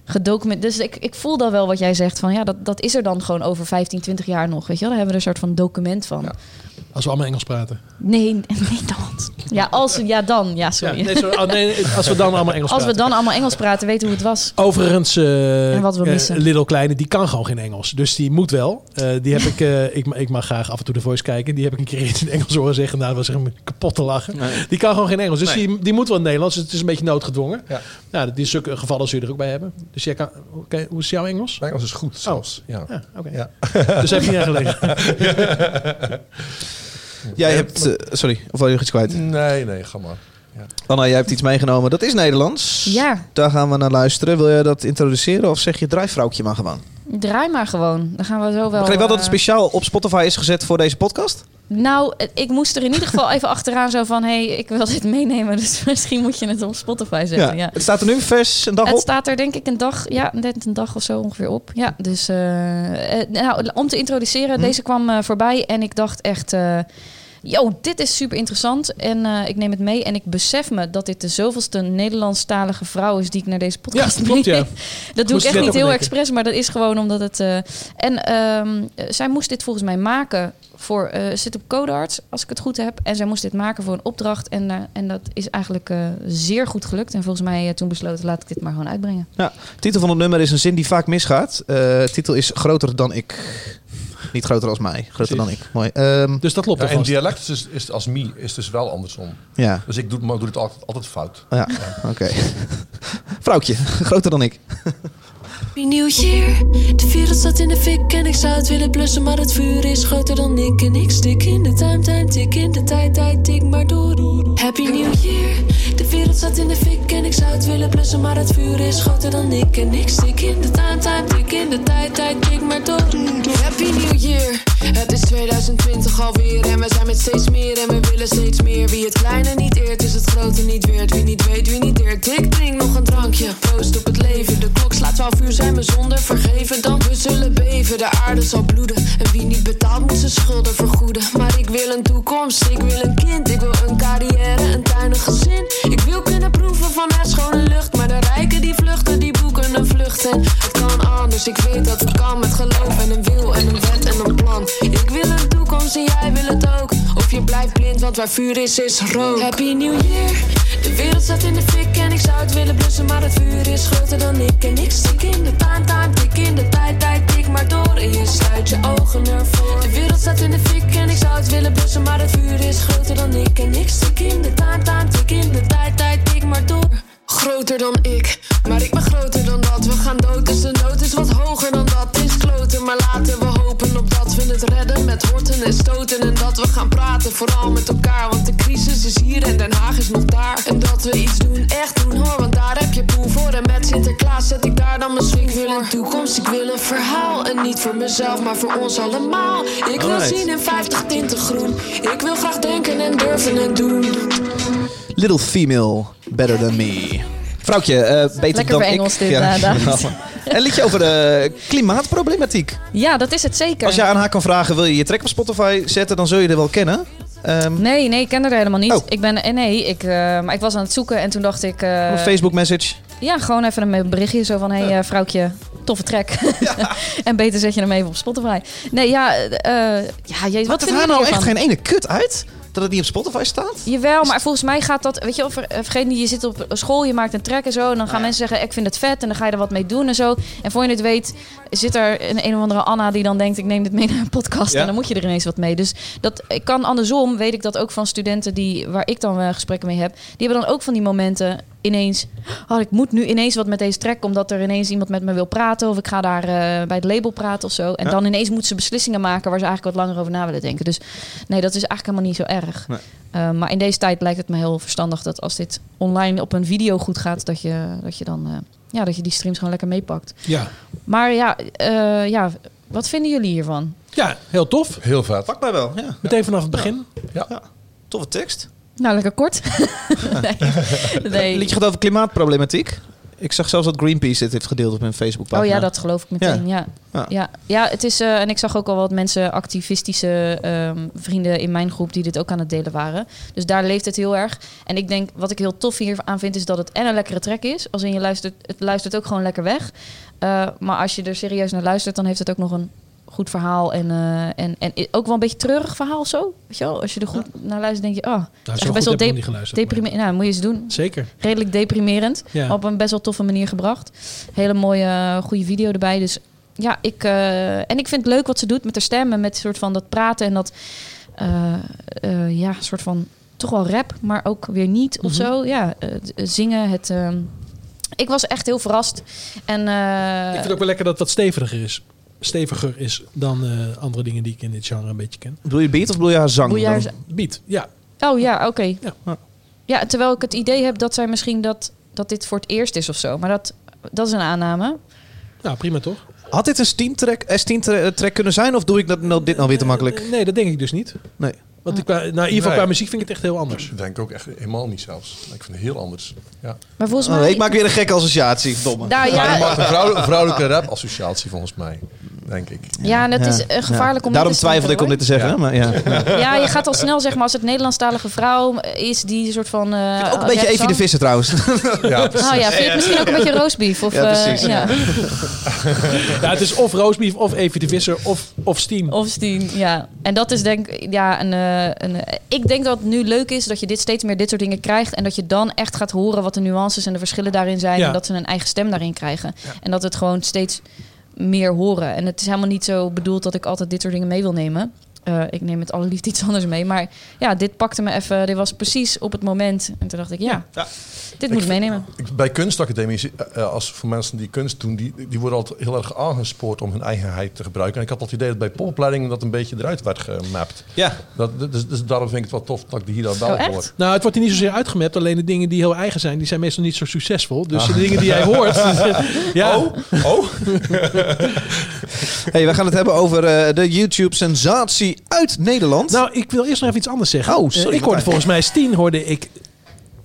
gedocumenteerd... Dus ik, ik voel dan wel wat jij zegt van ja, dat, dat is er dan gewoon over 15, 20 jaar nog. Weet je wel, daar hebben we er een soort van document van. Als we allemaal Engels praten. Nee, nee. Ja, als, ja, dan. Ja, Ja, sorry. nee, sorry. Oh, nee, als we dan allemaal Engels als we praten. dan allemaal Engels praten, weten hoe het was. Overigens, eh En wat we eh, missen. Little Kleine, die kan gewoon geen Engels. Dus die moet wel. Eh, die heb ik, eh, ik, ma- ik mag graag af en toe de voice kijken. Die heb ik een keer in het Engels horen zeggen. Nou, dat was echt kapot te lachen. Die kan gewoon geen Engels. Dus Nee. die, die moet wel in het Nederlands. Dus het is een beetje noodgedwongen. Ja. Nou, die zulke gevallen zul je er ook bij hebben. Dus jij kan, oké, hoe is jouw Engels? Mijn Engels is goed zelfs. Ja. Ja, oké. Ja. Dus heb je niet gelegen. Jij hebt... eh, sorry, of wil je nog iets kwijt? Nee, nee, ga maar. Anna, jij hebt iets meegenomen. Dat is Nederlands. Ja, Daar gaan we naar luisteren. Wil je dat introduceren of zeg je drijfvrouwtje maar gewoon? Draai maar gewoon. Dan gaan we zo wel... Ik begreep wel dat het eh, speciaal op Spotify is gezet voor deze podcast. Nou, het- ik moest er in ieder geval even achteraan zo van... hé, hey, ik wil dit meenemen, dus misschien moet je het op Spotify zetten. Ja. Het staat er nu vers een dag Het op. staat er denk ik een dag, ja, net een dag of zo ongeveer op. Ja, dus eh, eh, nou, om te introduceren, Hm. deze kwam voorbij en ik dacht echt, yo, dit is super interessant en eh, ik neem het mee en ik besef me dat dit de zoveelste Nederlandstalige vrouw is die ik naar deze podcast Ja, klopt, ja. Dat doe Moest ik echt niet heel denken. expres, maar dat is gewoon omdat het. eh, en ehm, eh, zij moest dit volgens mij maken voor. eh zit op Codarts, als ik het goed heb. En zij moest dit maken voor een opdracht. En, eh, en dat is eigenlijk eh, zeer goed gelukt. En volgens mij toen besloten, laat ik dit maar gewoon uitbrengen. titel van het nummer is een zin die vaak misgaat. Eh titel is groter dan ik. Niet groter als mij, groter dan ik. Mooi. Ehm, Dus dat klopt Ja, en dialect is, is als me, is dus wel andersom. ja, Dus ik doe, het- maar doe het altijd, altijd fout. ja, oké. Vrouwtje, groter dan ik. Happy New Year. De wereld staat in de fik en ik zou het willen blussen, maar het vuur is groter dan ik. En ik stik in de time, time, tik in de tijd, tijd, tik maar door. Happy New Year. De wereld staat in de fik en ik zou het willen blussen, maar het vuur is groter dan ik. En ik stik in de time, time, tik in de tijd, tijd, tik maar door. Happy New Year. Het is 2020 alweer en we zijn met steeds meer en we willen steeds meer. Wie het kleine niet eert, is het grote niet weert. Wie niet weet, wie niet deert. Ik drink nog een drankje. Proost op het leven. De klok slaat 12 uur, zijn we zonder vergeven. Dan we zullen beven, de aarde zal bloeden. En wie niet betaalt, moet zijn schulden vergoeden. Maar ik wil een toekomst, ik wil een kind. Ik wil een carrière, een tuin, een gezin. Ik wil kunnen proeven van haar schone lucht. Maar de rijken die vluchten, die het kan anders, ik weet dat het kan. Met geloof en een wil en een wet en een plan. Ik wil een toekomst en jij wil het ook. Of je blijft blind, want waar vuur is, is rook. Happy New Year. De wereld staat in de fik en ik zou het willen blussen. Maar het vuur is groter dan ik. En ik stik in de time, time, tik in de tijd, tijd, tik maar door. En je sluit je ogen ervoor. De wereld staat in de fik en ik zou het willen blussen. Maar het vuur is groter dan ik. En ik stik in de time, time, tik in de tijd, tijd, tik maar door. Groter dan ik, maar ik ben groter dan dat. We gaan dood, dus de nood is wat hoger dan dat. Is kloten, maar laten we hopen op dat we het redden met horten en stoten. En dat we gaan praten, vooral met elkaar. Want de crisis is hier en Den Haag is nog daar. En dat we iets doen, echt doen hoor, want daar heb je poen voor. En met Sinterklaas zet ik daar dan mijn swing voor. Een toekomst, ik wil een verhaal. En niet voor mezelf, maar voor ons allemaal. Ik wil zien in 50 tinten groen. Ik wil graag denken en durven en doen. Little female, better than me. Vrouwtje, eh, beter Lekker dan verengeld ik. dit, eh, David. Een liedje over de klimaatproblematiek. Ja, dat is het zeker. Als je aan haar kan vragen, wil je je track op Spotify zetten, dan zul je er wel kennen. Ehm, Nee, nee, ik ken haar helemaal niet. Oh. Ik ben, eh, nee, ik, eh, maar ik was aan het zoeken en toen dacht ik... eh, een Facebook message. Ja, gewoon even een berichtje zo van... hé hey, eh, vrouwtje, toffe track. en beter zet je hem even op Spotify. Nee, ja, eh ja jezus, wat vind haar nou echt geen ene kut uit? Dat het niet op Spotify staat? Jawel, maar volgens mij gaat dat... Weet je, of, vergeet niet, je zit op school, je maakt een track en zo... en dan gaan mensen zeggen, ik vind het vet... en dan ga je er wat mee doen en zo. En voor je het weet, zit er een, een of andere Anna... die dan denkt, ik neem dit mee naar een podcast... En dan moet je er ineens wat mee. Dus dat ik kan andersom, weet ik dat ook van studenten... Die, waar ik dan eh, gesprekken mee heb... die hebben dan ook van die momenten ineens... Oh, ik moet nu ineens wat met deze track... omdat er ineens iemand met me wil praten... of ik ga daar eh, bij het label praten of zo. En Ja. dan ineens moeten ze beslissingen maken... waar ze eigenlijk wat langer over na willen denken. Dus nee, dat is eigenlijk helemaal niet zo erg. Nee. Uh, maar in deze tijd lijkt het me heel verstandig dat als dit online op een video goed gaat, dat je, dat je dan uh, ja, dat je die streams gewoon lekker meepakt. Ja. Maar ja, uh, ja, wat vinden jullie hiervan? Ja, heel tof. Heel vet. Pak mij wel, ja. Meteen vanaf het begin. Ja. Toffe tekst. Nou, lekker kort. nee. liedje gaat over klimaatproblematiek. Ik zag zelfs dat Greenpeace dit heeft gedeeld op hun Facebookpagina. Oh ja, dat geloof ik meteen. Ja, Ja. ja. ja. het is. eh, en ik zag ook al wat mensen, activistische ehm, vrienden in mijn groep, die dit ook aan het delen waren. Dus daar leeft het heel erg. En ik denk, wat ik heel tof hier aan vind, is dat het en een lekkere track is. Als in je luistert, het luistert ook gewoon lekker weg. Eh, maar als je er serieus naar luistert, dan heeft het ook nog een goed verhaal. En, eh, en, en ook wel een beetje treurig verhaal zo. Weet je wel? Als je er goed naar luistert, denk je, oh, Nou, zo best wel de- deprimerend. Nou, moet je eens doen Zeker. redelijk deprimerend. Ja. Op een best wel toffe manier gebracht. Hele mooie, eh, goede video erbij. Dus ja, ik. eh, en ik vind het leuk wat ze doet met haar stem en met soort van dat praten en dat. ja, soort van. Toch wel rap, maar ook weer niet of Mhm. zo. Ja, zingen. Het. ik was echt heel verrast. En, Ik vind het ook wel lekker dat dat steviger is. Steviger is dan eh, andere dingen die ik in dit genre een beetje ken. Bedoel je beat of bedoel je haar zang? Bedoel je haar dan? Beat, ja. Oh ja, oké. Ja. Ja. terwijl ik het idee heb dat zij misschien dat, dat dit voor het eerst is of zo. Maar dat, dat is een aanname. Nou, prima toch? Had dit een Steam-track S10 tra- track kunnen zijn? Of doe ik dat, nou, dit nou weer te makkelijk? Eh, Nee, dat denk ik dus niet. Nee. Want ik, nou, in ieder geval Nee. qua muziek vind ik het echt heel anders. Ik denk ook echt helemaal niet zelfs. Ik vind het heel anders. Ja. Maar volgens Oh, mij. ik maak weer een gekke associatie. Domme. Nou ja, maakt een vrouwelijke, vrouwelijke rap-associatie volgens mij, denk ik. ja, en het is eh, gevaarlijk om. Daarom dit te twijfelde ik om dit te zeggen. Ja. Maar ja. Ja. Je gaat al snel zeg maar als het Nederlandstalige vrouw is die een soort van. eh Ook een beetje Evie de Visser trouwens. Ja, Oh ja, vind je het misschien ook een beetje roastbeef? Of, Ja, eh, precies. ja. Ja, het is of roastbeef, of Evie de Visser, of, of Steam. Of Steen, ja. En dat is denk ik, ja, een, eh, een, ik denk dat het nu leuk is dat je dit steeds meer dit soort dingen krijgt. En dat je dan echt gaat horen wat de nuances en de verschillen daarin zijn. Ja. En dat ze een eigen stem daarin krijgen. En dat het gewoon steeds meer horen. En het is helemaal niet zo bedoeld dat ik altijd dit soort dingen mee wil nemen. Eh, ik neem het allerliefst iets anders mee. Maar ja, dit pakte me even. Dit was precies op het moment. En toen dacht ik, ja, dit moet ik meenemen. Ik- Bij kunstacademies, eh, eh, als voor mensen die kunst doen, die, die worden altijd heel erg aangespoord om hun eigenheid te gebruiken. En ik had al het idee dat bij popopleidingen dat een beetje eruit werd gemapt. Ja. Dat, dus, dus daarom vind ik het wel tof dat ik die hier dan wel Oh, hoor. Nou, het wordt hier niet zozeer uitgemapt. Alleen de dingen die heel eigen zijn, die zijn meestal niet zo succesvol. Dus Ah. de dingen die jij hoort... ja, Oh, oh. Hey, we gaan het hebben over eh, de YouTube-sensatie uit Nederland. Nou, ik wil eerst nog even iets anders zeggen. Oh, sorry, ik hoorde volgens mij S10 hoorde ik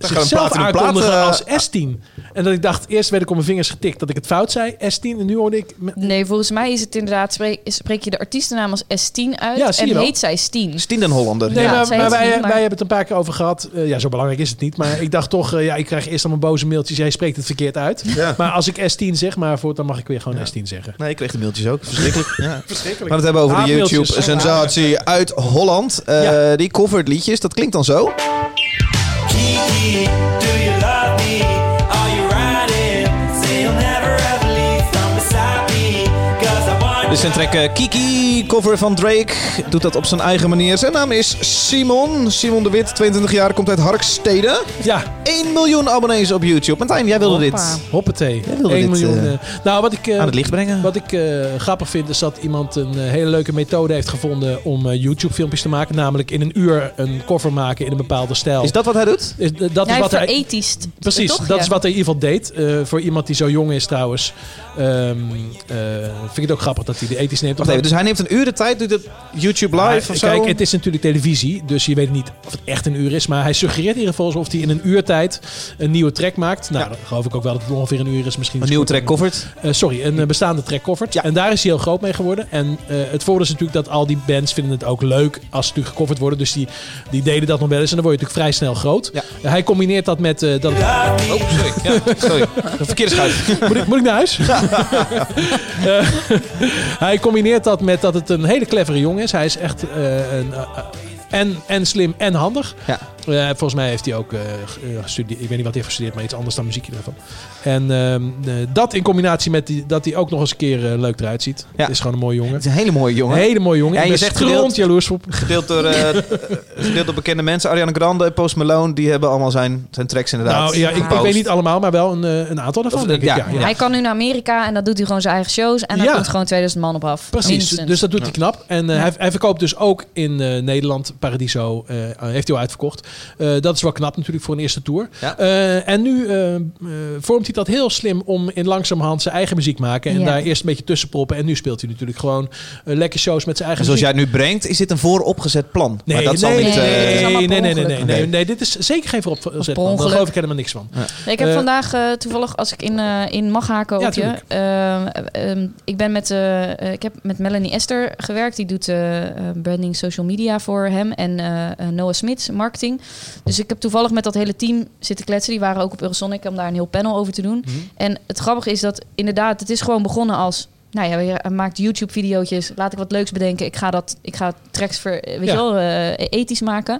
gaan een zichzelf plaat in een plaat, aankondigen eh, als S10. En dat ik dacht, eerst werd ik op mijn vingers getikt dat ik het fout zei, S10. En nu hoorde ik... Nee, volgens mij is het inderdaad, spreek, spreek je de artiestennaam als S10 uit Ja, en wel. heet zij Steen. Stien den Hollander. Nee, Ja, maar, maar wij, S10, maar- wij hebben het een paar keer over gehad. Eh, ja, zo belangrijk is het niet. Maar ik dacht toch, eh, ja, ik krijg eerst allemaal boze mailtjes. Jij spreekt het verkeerd uit. Ja. Maar als ik S10 zeg, maar voor, dan mag ik weer gewoon S10 zeggen. Nee, ik kreeg de mailtjes ook. Verschrikkelijk. Ja. We Verschrikkelijk. gaan het hebben over de. YouTube-sensatie uit Holland. Eh, Ja. Die covert liedjes. Dat klinkt dan zo. Do you Een track eh, Kiki, cover van Drake. Doet dat op zijn eigen manier. Zijn naam is Simon. Simon de Wit, 22 jaar, komt uit Harkstede. Ja, 1 miljoen abonnees op YouTube. Martijn, jij wilde Hoppa. dit hoppatee. wilde 1 dit, miljoen. eh, eh, nou, wat ik... eh, aan het licht brengen. Wat ik eh, grappig vind is dat iemand een hele leuke methode heeft gevonden om YouTube-filmpjes te maken. Namelijk in een uur een cover maken in een bepaalde stijl. Is dat wat hij doet? Is- dat Ja, is wat hij, verethisch. precies, toch? dat Ja. is wat hij in ieder geval deed. Eh, voor iemand die zo jong is trouwens. ehm, eh, vind ik het ook grappig dat hij de ethisch neemt. Wacht even, dus hij neemt een uur de tijd, doet het YouTube live Ja, of zo? Kijk, het is natuurlijk televisie, dus je weet niet of het echt een uur is. Maar hij suggereert in ieder geval alsof hij in een uur tijd een nieuwe track maakt. Nou, Ja. dan geloof ik ook wel dat het ongeveer een uur is. Misschien Een nieuwe track covert. Eh, sorry, een eh, bestaande track covert. Ja. En daar is hij heel groot mee geworden. En eh, het voordeel is natuurlijk dat al die bands vinden het ook leuk als ze natuurlijk gecoverd worden. Dus die, die deden dat nog wel eens. En dan word je natuurlijk vrij snel groot. Ja. Hij combineert dat met... eh, dat Oh, sorry. Ja, sorry. De verkeerde schuif. moet, ik, moet ik naar huis? Hij combineert dat met dat het een hele clevere jongen is. Hij is echt eh, een, eh, en, en slim en handig. Ja. Eh, volgens mij heeft hij ook eh, eh, gestudeerd. Ik weet niet wat hij heeft gestudeerd, maar iets anders dan muziek in ieder geval. En ehm, eh, dat in combinatie met die, dat hij ook nog eens een keer leuk eruit ziet. Ja. Het is gewoon een mooie jongen. Het is een hele mooie Een jongen. hele mooie jongen. Ja, ik je zegt gedeeld- jaloers op. Gedeeld door, eh, gedeeld door bekende mensen. Ariana Grande en Post Malone, die hebben allemaal zijn, zijn tracks inderdaad. Nou ja, ik, ik weet niet allemaal, maar wel een, een aantal daarvan. Of, denk ik. ja, Ja, ja. Hij kan nu naar Amerika en dat doet hij gewoon zijn eigen shows. En daar Ja. komt gewoon 2000 man op af. Precies, Minstens. dus dat doet hij knap. En hij, hij verkoopt dus ook in eh, Nederland, Paradiso, eh, heeft hij al uitverkocht. Eh, dat is wel knap natuurlijk voor een eerste tour. Ja. Eh, en nu eh, vormt hij dat heel slim om in langzamerhand zijn eigen muziek maken. En Ja. daar eerst een beetje tussen proppen. En nu speelt hij natuurlijk gewoon lekker shows met zijn eigen En zoals jij het nu brengt, is dit een vooropgezet plan. Nee, maar dat zal nee, niet... nee, eh, nee, nee, nee, nee, nee, dit is zeker geen vooropzet per plan. Daar geloof ik helemaal niks van. Nee, ik heb vandaag toevallig, als ik in, in mag haken Ja, op je. eh, ehm, ik ben met, ik heb met Melanie Esther gewerkt. Die doet eh, eh, branding social media voor hem en Noah Smits marketing. Dus ik heb toevallig met dat hele team zitten kletsen. Die waren ook op Eurosonic om daar een heel panel over te doen. Mhm. En het grappige is dat inderdaad, het is gewoon begonnen als. Nou ja, je maakt YouTube-videootjes. Laat ik wat leuks bedenken. Ik ga dat, ik ga tracks ver, weet Ja. je wel, eh, ethisch maken.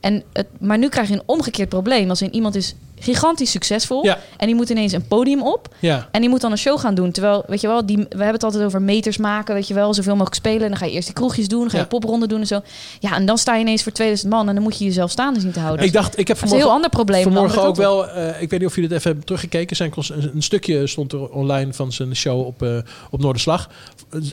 En het, maar nu krijg je een omgekeerd probleem. Als in iemand is gigantisch succesvol Ja. en die moet ineens een podium op Ja. en die moet dan een show gaan doen. Terwijl, weet je wel, die, we hebben het altijd over meters maken, weet je wel, zoveel mogelijk spelen. En dan ga je eerst die kroegjes doen, dan ga je Ja. popronden doen en zo. Ja, en dan sta je ineens voor 2000 man en dan moet je jezelf staande zien te houden. Ik dacht, ik heb is een heel vanmorgen, ander probleem. vanmorgen ook wel, eh, ik weet niet of jullie het even hebben teruggekeken. Zijn, een, een stukje stond er online van zijn show op, eh op Noorderslag.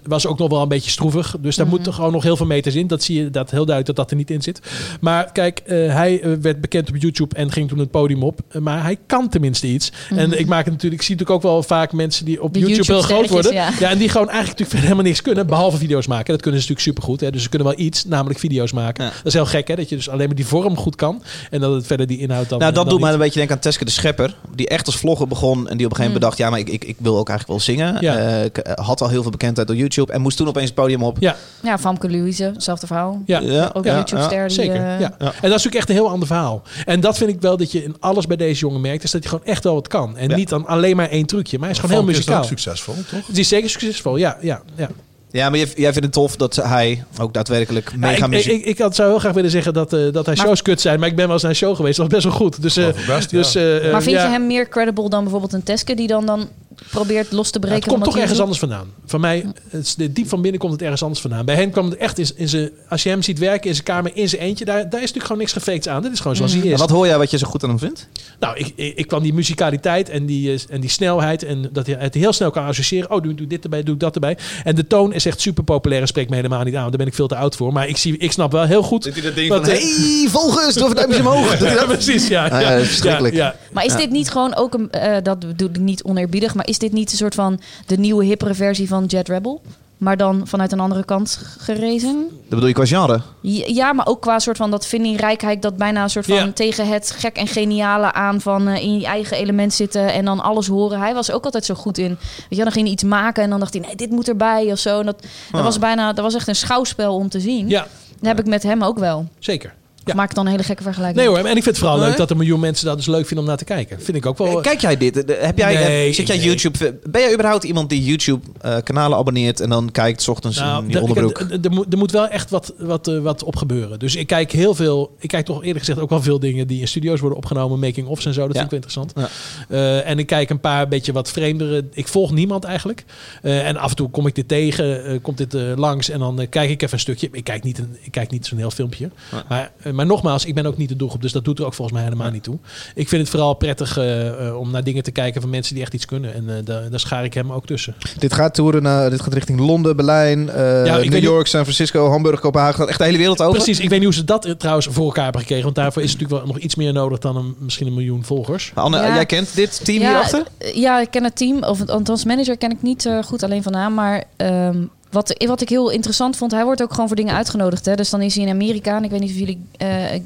Was ook nog wel een beetje stroevig. Dus daar Mhm. moeten gewoon nog heel veel meters in. Dat zie je dat heel duidelijk dat dat er niet in zit. Maar kijk, eh, hij werd bekend op YouTube en ging toen het podium op. Eh, maar hij kan tenminste iets. En ik maak het natuurlijk, ik zie natuurlijk ook wel vaak mensen die op Mhm. YouTube heel groot worden. Ja. en die gewoon eigenlijk natuurlijk verder helemaal niks kunnen. Behalve video's maken. Dat kunnen ze natuurlijk supergoed. Hè? Dus ze kunnen wel iets, namelijk video's maken. Ja. Dat is heel gek hè. Dat je dus alleen maar die vorm goed kan. En dat het verder die inhoud dan Nou, dat dan doet mij een beetje denken aan Teske de Schepper. Die echt als vlogger begon. En die op een gegeven moment Mm. bedacht... Ja, maar ik, ik, ik wil ook eigenlijk wel zingen. Ja. Eh, ik eh, had al heel veel bekendheid door YouTube. En moest toen opeens het podium op. Ja, Ja, Famke Louise, hetzelfde verhaal. ja. Ja, Ook een YouTube-ster. die, Zeker, ja. En dat is natuurlijk echt een heel ander verhaal. En dat vind ik wel dat je in alles bij deze jongen merkt, is dat hij gewoon echt wel wat kan. En Ja. niet dan alleen maar één trucje, maar hij is gewoon heel Famke is ook muzikaal. succesvol, toch? Het is zeker succesvol, ja. ja, ja. Ja, maar jij, jij vindt het tof dat hij ook daadwerkelijk Ja, mega ik, ik, muziek... ik, ik had, zou heel graag willen zeggen dat, eh, dat hij Maar- shows kut zijn, maar ik ben wel eens naar een show geweest. Dat was best wel goed. Dus, eh, best, dus, eh, Maar vind ja. je hem meer credible dan bijvoorbeeld een Teske die dan, dan probeert los te Ja, breken? het komt toch ergens anders vandaan. Van mij, het is, diep van binnen komt het ergens anders vandaan. Bij hen kwam het echt in, in zijn... Als je hem ziet werken in zijn kamer, in zijn eentje... Daar, daar is natuurlijk gewoon niks gefaked aan. Dit is gewoon zoals hij En is. wat hoor jij wat je zo goed aan hem vindt? Nou, ik, ik, ik kwam die musicaliteit en die, eh, en die snelheid... en dat hij het heel snel kan associëren. Oh, doe, doe dit erbij, doe dat erbij. En de toon is echt super populair en spreekt me helemaal niet aan. Daar ben ik veel te oud voor. Maar ik, zie, ik snap wel heel goed... Zit hij dat ding Wat, van... Hey, volgers, doe even duimpjes omhoog. Dat hij Ja, dat- precies, ja. Ah, ja, ja, dat verschrikkelijk. Ja, ja. Maar is dit niet gewoon ook een, eh, dat bedoel ik niet oneerbiedig, maar is dit niet een soort van de nieuwe hippere versie van Jet Rebel? Maar dan vanuit een andere kant gerezen? Dat bedoel je qua genre? Ja, maar ook qua soort van dat vindingrijkheid, dat bijna een soort van Ja. tegen het gek en geniale aan van eh, in je eigen element zitten en dan alles horen. Hij was ook altijd zo goed in. Weet je, dan ging hij iets maken en dan dacht hij, nee, dit moet erbij of zo. En dat, dat Ah. was bijna, dat was echt een schouwspel om te zien. ja, Dat heb ik met hem ook wel. zeker. Ja. Ik maak dan een hele gekke vergelijking. Nee hoor, en ik vind het vooral Nee? leuk dat een miljoen mensen dat dus leuk vinden om naar te kijken. Vind ik ook wel... Eh, Kijk jij dit? Eh, Heb jij, Nee, eh, zit jij nee. YouTube... Ben jij überhaupt iemand die YouTube-kanalen abonneert... en dan kijkt 's ochtends Nou, in je er- onderbroek? er- er moet- wel echt wat, wat, eh, wat op gebeuren. Dus ik kijk heel veel. Ik kijk toch eerlijk gezegd ook wel veel dingen die in studio's worden opgenomen, making-ofs en zo. Dat Ja. vind ik wel interessant. Ja. Eh, en ik kijk een paar beetje wat vreemdere. Ik volg niemand eigenlijk. Eh, en af en toe kom ik dit tegen, eh, komt dit eh, langs en dan eh, kijk ik even een stukje. Ik kijk niet, een, ik kijk niet zo'n heel filmpje. Ja. Maar, eh, maar nogmaals, ik ben ook niet de doelgroep, dus dat doet er ook volgens mij helemaal niet toe. Ik vind het vooral prettig eh, eh, om naar dingen te kijken van mensen die echt iets kunnen. En eh, daar, daar schaar ik hem ook tussen. Dit gaat toeren naar, dit gaat richting Londen, Berlijn, eh, New York, San Francisco, Hamburg, Kopenhagen. Echt de hele wereld over. Precies, ik weet niet hoe ze dat eh, trouwens voor elkaar hebben gekregen. Want daarvoor is het natuurlijk wel nog iets meer nodig dan een, misschien een miljoen volgers. Anne, Ja. jij kent dit team ja, hierachter? eh, Ja, ik ken het team. Of althans, manager ken ik niet eh, goed alleen van naam. Maar ehm, wat, wat ik heel interessant vond, hij wordt ook gewoon voor dingen uitgenodigd. Hè? Dus dan is hij in Amerika. En ik weet niet of jullie eh, eh,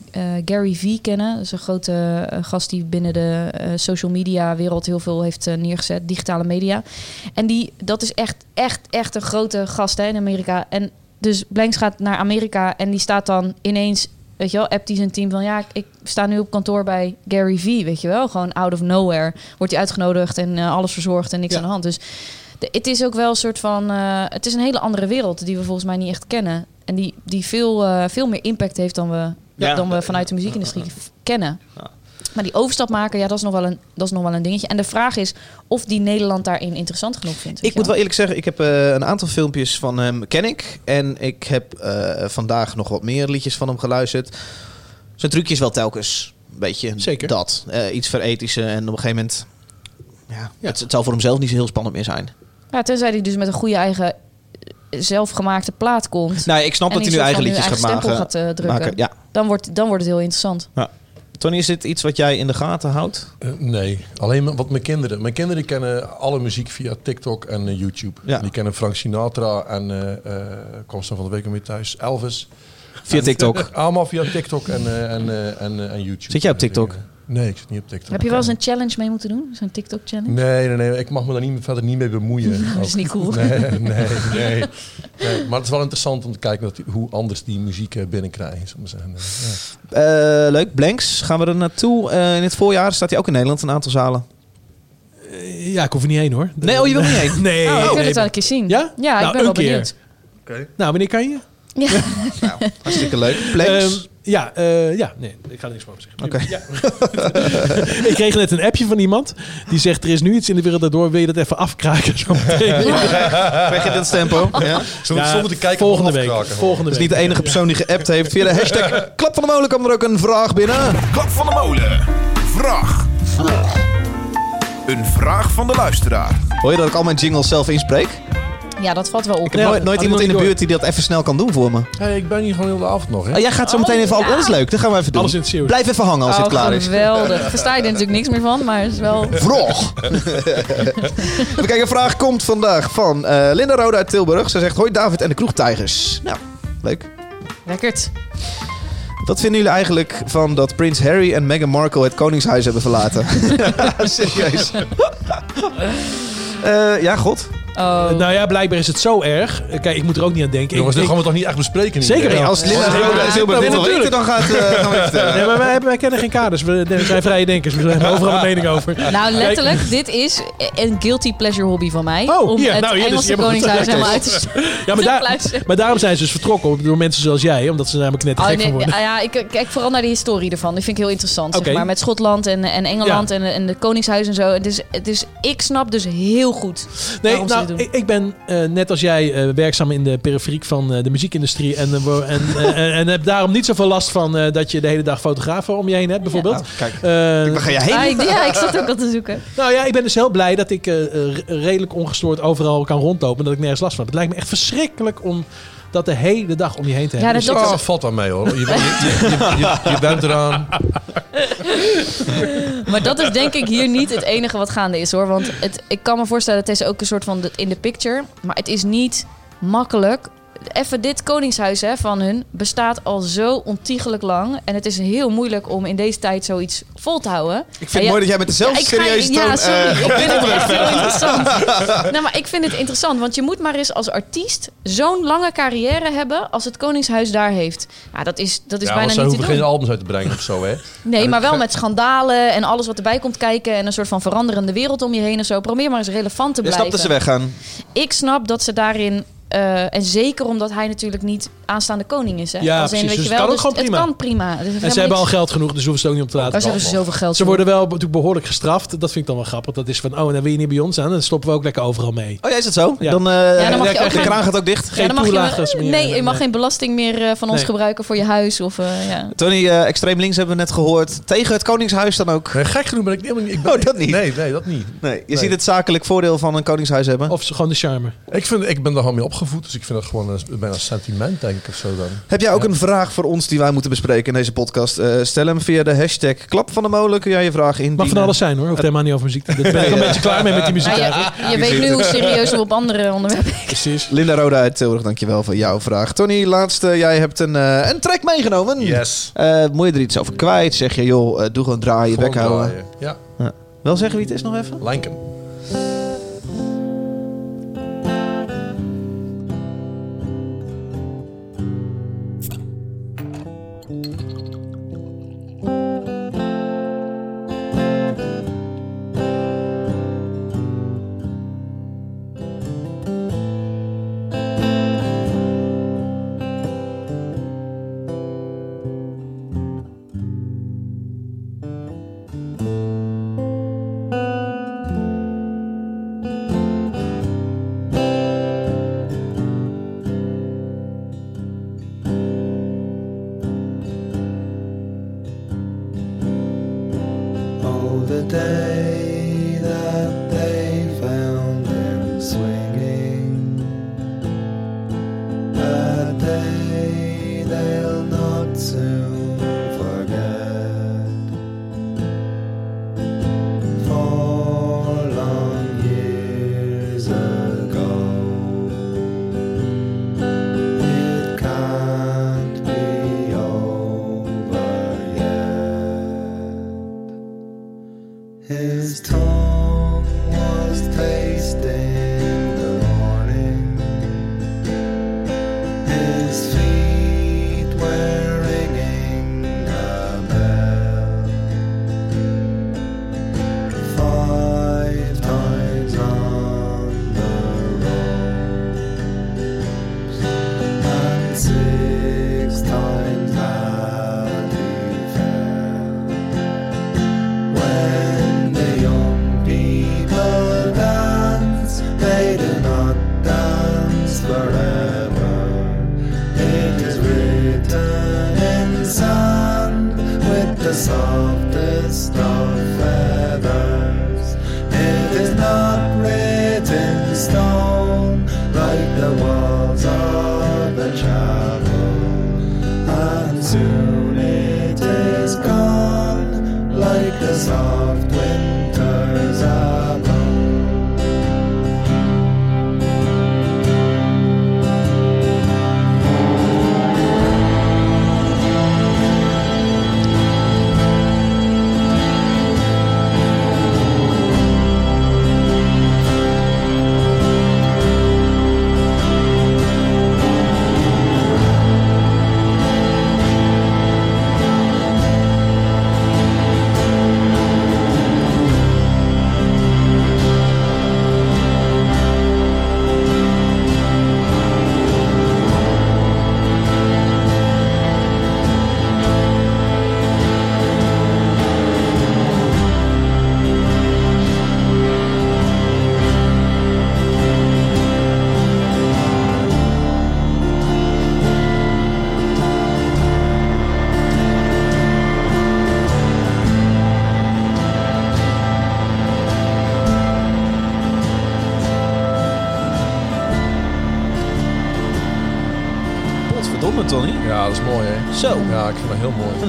Gary Vee kennen. Dat is een grote eh, gast die binnen de eh, social media wereld heel veel heeft eh, neergezet. Digitale media. En die, dat is echt, echt, echt een grote gast hè, in Amerika. En dus Blanks gaat naar Amerika en die staat dan ineens... Weet je wel, appt hij zijn team van... ja, ik- sta nu op kantoor bij Gary Vee, weet je wel. Gewoon out of nowhere wordt hij uitgenodigd en eh, alles verzorgd en niks Ja. aan de hand. Dus de- het is ook wel een soort van... eh, het is een hele andere wereld die we volgens mij niet echt kennen. En die, die veel, eh, veel meer impact heeft dan we, Ja. dan we vanuit de muziekindustrie kennen. Ja. Maar die overstap maken, ja, dat is, nog wel een, dat is nog wel een dingetje. En de vraag is of die Nederland daarin interessant genoeg vindt. Ik moet wel eerlijk zeggen, ik heb eh, een aantal filmpjes van hem ken ik. En ik heb eh, vandaag nog wat meer liedjes van hem geluisterd. Zijn trucje is wel telkens een beetje Zeker. dat. Eh, iets verethische en op een gegeven moment... Ja, Het, het zal voor hemzelf niet zo heel spannend meer zijn. Ja, tenzij hij dus met een goede eigen zelfgemaakte plaat komt. Nou, ik snap dat hij nu eigen liedjes gaat stempel maken. gaat, eh, drukken. maken. Ja. Dan, wordt, dan wordt het heel interessant. Tony, is dit iets wat jij in de gaten houdt? Eh, nee, alleen wat mijn kinderen. Mijn kinderen kennen alle muziek via TikTok en eh, YouTube. Ja. Die kennen Frank Sinatra en uh, ze van de week weer thuis. Elvis. Via En- TikTok. allemaal via TikTok en, eh, en, eh, en, eh, en YouTube. Zit jij op TikTok? Nee, ik zit niet op TikTok. Heb je wel eens een challenge mee moeten doen? Zo'n TikTok-challenge? Nee, nee, nee. Ik mag me daar niet, verder niet mee bemoeien. Dat is niet cool. Nee, nee, nee, nee. Maar het is wel interessant om te kijken dat, hoe anders die muziek eh, binnenkrijgen. zeggen. Eh, ja. Eh, leuk. Blanks, gaan we er naartoe? Eh, in het voorjaar staat hij ook in Nederland, een aantal zalen. Ja, ik hoef er niet heen hoor. Nee, oh, je wil niet heen? Nee. Oh, ik wil nee. het wel een keer zien. Ja? Ja, ik Nou, ben een wel keer. benieuwd. Nou, wanneer kan je? Ja. Hartstikke leuk. Blanks. Ehm, ja, eh, ja, nee, ik ga er niks meer over zeggen. Oké. Ja. ik kreeg net een appje van iemand die zegt: Er is nu iets in de wereld daardoor, wil je dat even afkraken? Zo meteen. Krijg je dit tempo? Ja? We Ja, zo moeten kijken volgende week. Volgende Dat is week. niet de enige persoon die geappt heeft. Via de hashtag Klap van de Molen kwam er ook een vraag binnen. Klap van de molen. Vraag. Een vraag van de luisteraar. Hoor je dat ik al mijn jingles zelf inspreek? Ja, dat valt wel op. Ik heb Ja, nooit, iemand in de buurt die dat even snel kan doen voor me. Hey, ik ben hier gewoon heel de avond nog. Hè? Oh, jij gaat zo meteen even... ja. Oh, dat is leuk, dat gaan we even doen. Alles in het Zeeuws. Blijf even hangen als oh, dit klaar is. geweldig. Versta je er natuurlijk niks meer van, maar het is wel... Vroeg. Even kijken, een vraag komt vandaag van eh, Linda Rode uit Tilburg. Ze zegt, hoi David en de kroegtijgers. Nou, leuk. Lekkerd. Wat vinden jullie eigenlijk van dat Prins Harry en Meghan Markle het koningshuis hebben verlaten? Serieus. Eh, ja, god. Oh. Nou ja, blijkbaar is het zo erg. Eh, Kijk, ik moet er ook niet aan denken. Jongens, ik, dit gaan we toch niet echt bespreken? Zeker niet. Als Linda Ja, dit ja, weten, dan gaat, eh, gaan we even vertellen. Nee, maar wij, hebben- wij kennen geen kaders. We zijn vrije denkers. We hebben overal een mening over. Nou, letterlijk, dit is een guilty pleasure hobby van mij. Oh, om hier, het nou, dus Engelse je hebt het koningshuis helemaal uit te Ja, maar, daar, maar daarom zijn ze dus vertrokken door mensen zoals jij. Omdat ze namelijk net Oh, gek nee, van worden. ah ja, ik kijk vooral naar de historie ervan. Die vind ik heel interessant. Oké. Zeg maar, met Schotland en, en Engeland Ja. en, en de koningshuis en zo. Dus, dus ik snap dus heel goed Nee, waarom ze nou, doen. ik, ik ben eh, net als jij eh, werkzaam in de periferiek van eh, de muziekindustrie. En, en, en, en heb daarom niet zoveel last van eh, dat je de hele dag fotografen om je heen hebt, bijvoorbeeld. Nou, kijk, waar ga jij heen? Ah, ik, ja, ik zat ook al te zoeken. nou ja, ik ben dus heel blij dat ik redelijk ongestoord overal kan rondlopen. En dat ik nergens last van heb. Het lijkt me echt verschrikkelijk om dat de hele dag om je heen te Ja, hebben. dat- Dus Oh, valt aan mee hoor. Je, bent- je, je, je, je bent eraan. Maar dat is denk ik hier niet het enige wat gaande is hoor. Want het, ik kan me voorstellen, het is ook een soort van de- in de picture. Maar het is niet makkelijk. Even dit koningshuis hè, van hun bestaat al zo ontiegelijk lang. En het is heel moeilijk om in deze tijd zoiets vol te houden. Ik vind het mooi dat jij met dezelfde Ja, ik ga- serieuze Ja, sorry. eh, ik vind het echt heel interessant. nou, maar ik vind het interessant. Want je moet maar eens als artiest zo'n lange carrière hebben... als het Koningshuis daar heeft. Ja, dat is, dat is Ja, bijna ze niet te hoeven doen. geen albums uit te brengen of zo, hè? Nee, maar wel met schandalen en alles wat erbij komt kijken... en een soort van veranderende wereld om je heen en zo. Probeer maar eens relevant te Je blijven. snapt dat ze weggaan. Ik snap dat ze daarin... eh, en zeker omdat hij natuurlijk niet aanstaande koning is. Hè? Ja, Als in, precies. weet Dus je het wel, kan dus gewoon Het prima. kan prima. Dus En ze hebben al geld genoeg, dus hoeven ze het ook niet op te laten. Waar hebben ze zoveel geld Ze worden wel natuurlijk behoorlijk gestraft. Dat vind ik dan wel grappig. Dat is van, oh, en dan wil je niet bij ons aan. Dan stoppen we ook lekker overal mee. Oh ja, is dat zo? Ja. Dan, eh Ja, dan mag je krijg ook de geen- kraan gaat ook dicht. Geen Ja, dan mag toelage, je, ze meer- nee, je mag nee. geen belasting meer eh, van ons Nee. gebruiken voor je huis. Of, eh, ja. Tony, eh, extreem links hebben we net gehoord. Tegen het Koningshuis dan ook? Nee, gek genoeg ben ik helemaal niet. Ik ben, Oh, dat niet? Nee, nee, dat niet. Nee, je ziet het zakelijk voordeel van een Koningshuis hebben. Of ze- gewoon de charme. Ik, vind, ik ben daar gewoon mee opgevoed, dus ik vind dat gewoon een, bijna sentiment, denk ik, of zo dan. Heb jij ook een vraag voor ons die wij moeten bespreken in deze podcast? Eh, stel hem via de hashtag Klap van de Molen. Kun jij je vraag indienen? Mag van alles zijn hoor. Hoeft helemaal niet over muziek. Daar ben ik een beetje klaar mee met die muziek je, je weet nu hoe serieus we op andere onderwerpen. Precies. Linda Roda uit Tilburg, dankjewel voor jouw vraag. Tony, laatste. Jij hebt een, eh, een track meegenomen. Yes. Eh, moet je er iets over kwijt? Zeg je, joh, eh, doe gewoon draaien, bek houden. Ja, Wel zeggen wie het is nog even? Lincoln.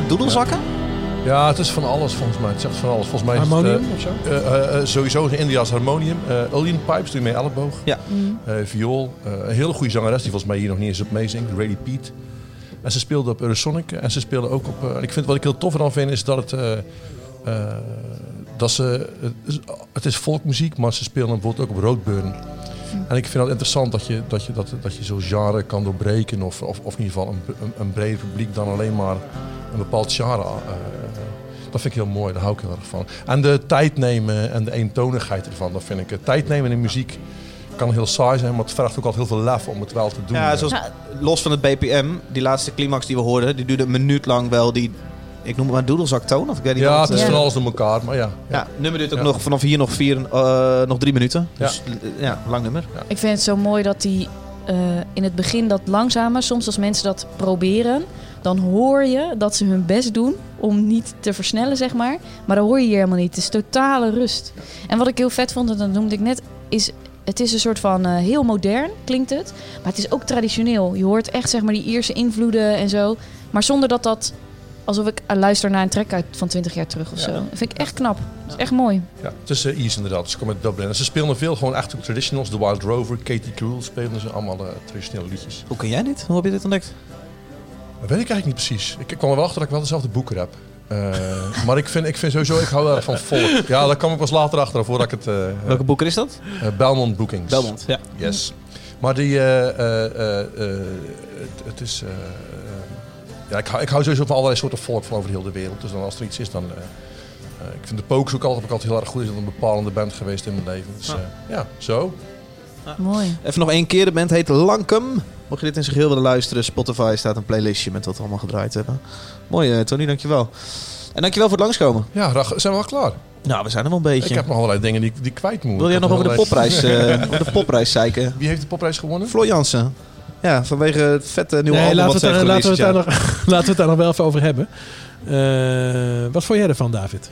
Doedelzakken? Ja, het is van alles volgens mij. Het zegt van alles. Volgens mij is het, Harmonium eh, of zo? eh, eh, sowieso in India's harmonium. Uh, Alien Pipes doe je mee elleboog. Ja. Eh, viool. Eh, een hele goede zangeres die volgens mij hier nog niet eens op meezingt. Rayleigh Pete. En ze speelde op Eurosonic. En ze speelde ook op... en ik vind wat ik heel tof eraan vind is dat het... eh, eh, dat ze, het is, het is volkmuziek, maar ze spelen bijvoorbeeld ook op Roadburn. En ik vind het interessant dat je, dat je, dat, dat je zo'n genre kan doorbreken. Of, of, of in ieder geval een, een, een breder publiek dan alleen maar een bepaald genre. eh, dat vind ik heel mooi, daar hou ik heel erg van. En de tijd nemen en de eentonigheid ervan, dat vind ik. Het tijd nemen in muziek kan heel saai zijn, maar het vergt ook altijd heel veel lef om het wel te doen. Ja, Eh, zoals, los van het BPM, die laatste climax die we hoorden, die duurde een minuut lang wel die, ik noem het maar doedelzaktoon. Of ik weet niet ja, wat, het is eh, van alles door elkaar, maar ja. Ja, nummer duurt ook Ja. nog vanaf hier nog, vier, eh, nog drie minuten. Ja. Dus eh, ja, lang nummer. Ik vind het zo mooi dat die eh, in het begin dat langzamer, soms als mensen dat proberen, dan hoor je dat ze hun best doen om niet te versnellen, zeg maar. Maar dat hoor je hier helemaal niet. Het is totale rust. En wat ik heel vet vond, en dat noemde ik net, is het is een soort van eh, heel modern, klinkt het. Maar het is ook traditioneel. Je hoort echt zeg maar die Ierse invloeden en zo. Maar zonder dat dat, alsof ik eh, luister naar een track uit van 20 jaar terug of Ja. zo. Dat vind ik echt knap. Dat is echt mooi. Ja, het is uh, East inderdaad. Ze komen uit Dublin. En ze spelen veel gewoon echt ook traditionals. The Wild Rover, Katie Cruel spelen ze allemaal eh, traditionele liedjes. Hoe ken jij dit? Hoe heb je dit ontdekt? Dat weet ik eigenlijk niet precies. Ik kwam er wel achter dat ik wel dezelfde boeken heb. Eh, maar ik vind, ik vind sowieso, ik hou heel erg van volk. Ja, daar kwam ik pas later achter, voordat ik het... eh, Welke boeken is dat? eh, Belmont Bookings. Belmont, ja. Yes. Maar die, eh, eh, eh, eh, het, het is... ja, ik hou, ik hou sowieso van allerlei soorten volk van over de hele wereld. Dus dan als er iets is, dan... ik vind de Pokers ook altijd, heb ik altijd heel erg goed. Is dat een bepalende band geweest in mijn leven. Dus Ja. eh, ja, zo. Mooi. Even nog één keer. De band heet Lankum. Mocht je dit in zijn geheel willen luisteren, Spotify staat een playlistje met wat we allemaal gedraaid hebben. Mooi, eh, Tony, dankjewel. En dankjewel voor het langskomen. Ja, zijn we al klaar? Nou, we zijn er wel een beetje. Ik heb nog allerlei dingen die, die ik kwijt moet. Wil jij nog over de popprijs, eh, over de popprijs zeiken? Wie heeft de popprijs gewonnen? Floor Jansen. Ja, vanwege het vette nieuwe Nee, album laten we, ze het heeft daar, laten, we het daar nog, laten we het daar nog wel even over hebben. Eh, wat vond jij ervan, David?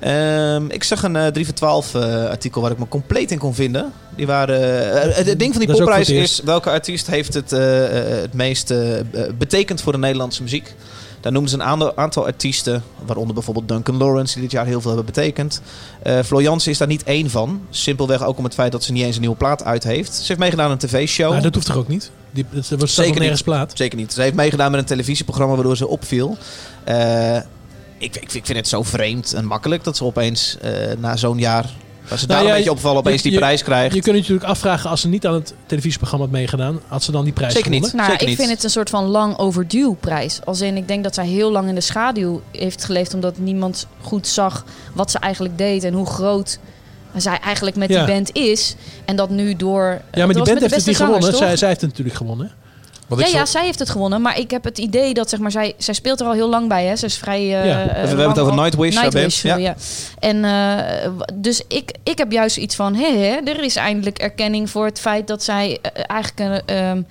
Ehm, ik zag een eh 3 voor 12 eh, artikel waar ik me compleet in kon vinden. Die waren, eh, het, ding van die popprijs is, welke artiest heeft het eh, eh, het meest eh, eh, betekend voor de Nederlandse muziek. Daar noemen ze een aantal, artiesten, waaronder bijvoorbeeld Duncan Lawrence, die dit jaar heel veel hebben betekend. Eh Jansen is daar niet één van. Simpelweg ook om het feit dat ze niet eens een nieuwe plaat uit heeft. Ze heeft meegedaan aan een tv-show. Nou, dat hoeft toch ook niet? Die, dat wordt Zeker nergens plaat. Zeker niet. Ze heeft meegedaan met een televisieprogramma waardoor ze opviel. Eh, ik, ik, ik vind het zo vreemd en makkelijk dat ze opeens eh, na zo'n jaar... Als ze Nou daar ja, een beetje opvallen, opeens je- die je- prijs krijgt. Je kunt je natuurlijk afvragen, als ze niet aan het televisieprogramma had meegedaan, had ze dan die prijs Zeker niet. Nou, Zeker ik niet. vind het een soort van lang overdue prijs. Als in, ik denk dat zij heel lang in de schaduw heeft geleefd... omdat niemand goed zag wat ze eigenlijk deed... en hoe groot zij eigenlijk met Ja. die band is. En dat nu door... Ja, maar die band heeft het niet gewonnen. Zij, zij heeft het natuurlijk gewonnen. Ja, zo- ja, zij heeft het gewonnen. Maar ik heb het idee dat, zeg maar, zij, zij speelt er al heel lang bij. Hè? Ze is vrij... eh, Ja. eh, We hebben lang het over Nightwish, Nightwish, sorry, ja. En eh, dus ik, ik heb juist iets van... Hé, er is eindelijk erkenning voor het feit dat zij eh, eigenlijk... een ehm,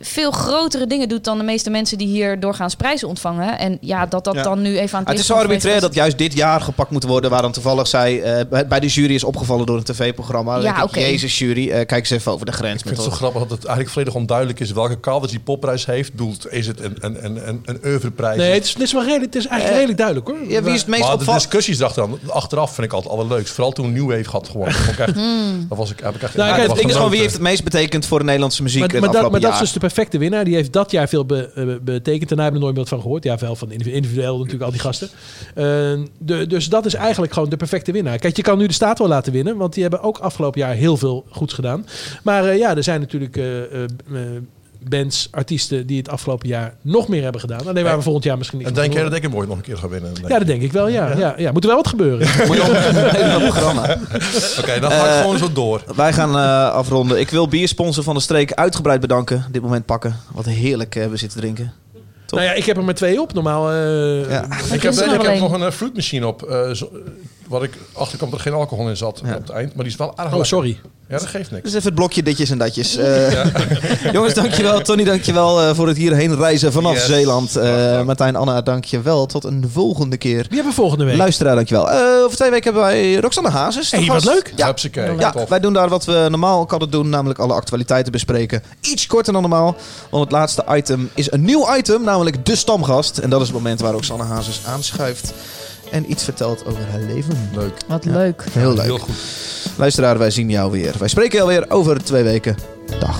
veel grotere dingen doet dan de meeste mensen die hier doorgaans prijzen ontvangen. En ja, dat dat Ja. dan nu even aan het Ah, het is zo arbitrair dat juist dit jaar gepakt moet worden... waar dan toevallig zij eh, bij- de jury is opgevallen door een tv-programma. Ja, oké. Jezus jury, eh, kijk eens even over de grens. Ik vind met het zo grappig dat het eigenlijk volledig onduidelijk is welke kaders die popprijs heeft. Doelt, is het een, een, een, een, een oeuvreprijs? Nee, het is, het is, wel redelijk, het is eigenlijk redelijk duidelijk hoor. Ja, wie is het meest maar de discussies achteraan, achteraf vind ik altijd allerleukst. Vooral toen New Wave had gewonnen. Dat echt, dat was ik, heb ik echt Nou, kijk, het van ding is gewoon wie heeft het meest betekend voor de Nederlandse muziek Maar, maar, dat, maar dat is. De perfecte winnaar. Die heeft dat jaar veel eh, betekend. Daarna hebben we nooit meer van gehoord. Ja, wel van individu- individueel natuurlijk al die gasten. Eh, de, dus dat is eigenlijk gewoon de perfecte winnaar. Kijk, je kan nu de staat wel laten winnen. Want die hebben ook afgelopen jaar heel veel goeds gedaan. Maar eh, ja, er zijn natuurlijk eh, bands, artiesten die het afgelopen jaar nog meer hebben gedaan. Alleen waar we volgend jaar misschien niet En denk jij dat ik hem ooit nog een keer ga winnen? Denk Ja, dat denk ik wel. Ja, ja. Ja, Moet er wel wat gebeuren. Moet je op een programma. Oké, dan ga ik Eh, gewoon zo door. Wij gaan eh, afronden. Ik wil biersponsor van de streek uitgebreid bedanken. Dit moment pakken. Wat heerlijk hebben we zitten drinken. Toch? Nou ja, ik heb er maar twee op. Normaal. eh, Ja. Ik heb, ik nog heb nog een uh, fruitmachine op. eh, zo, eh, wat ik achterkwam dat er geen alcohol in zat Ja. op het eind. Maar die is wel erg Oh, lekker. sorry. Ja, dat geeft niks. Dus even het blokje ditjes en datjes. Eh, jongens, dankjewel. Tony, dankjewel eh voor het hierheen reizen vanaf Yes. Zeeland. Eh, gedaan. Martijn, Anna, dankjewel. Tot een volgende keer. Die hebben we volgende week. Luisteraar, dankjewel. Eh over twee weken hebben wij Roxanne Hazes. Hey, wat leuk. Ja, Hupsakee, Ja, wij doen daar wat we normaal ook altijd doen, namelijk alle actualiteiten bespreken. Iets korter dan normaal, want het laatste item is een nieuw item, namelijk de stamgast. En dat is het moment waar Roxanne Hazes aanschuift en iets vertelt over haar leven. Leuk. Wat Ja. leuk. Heel leuk. Heel goed. Luisteraar, wij zien jou weer. Wij spreken jou weer over twee weken. Dag.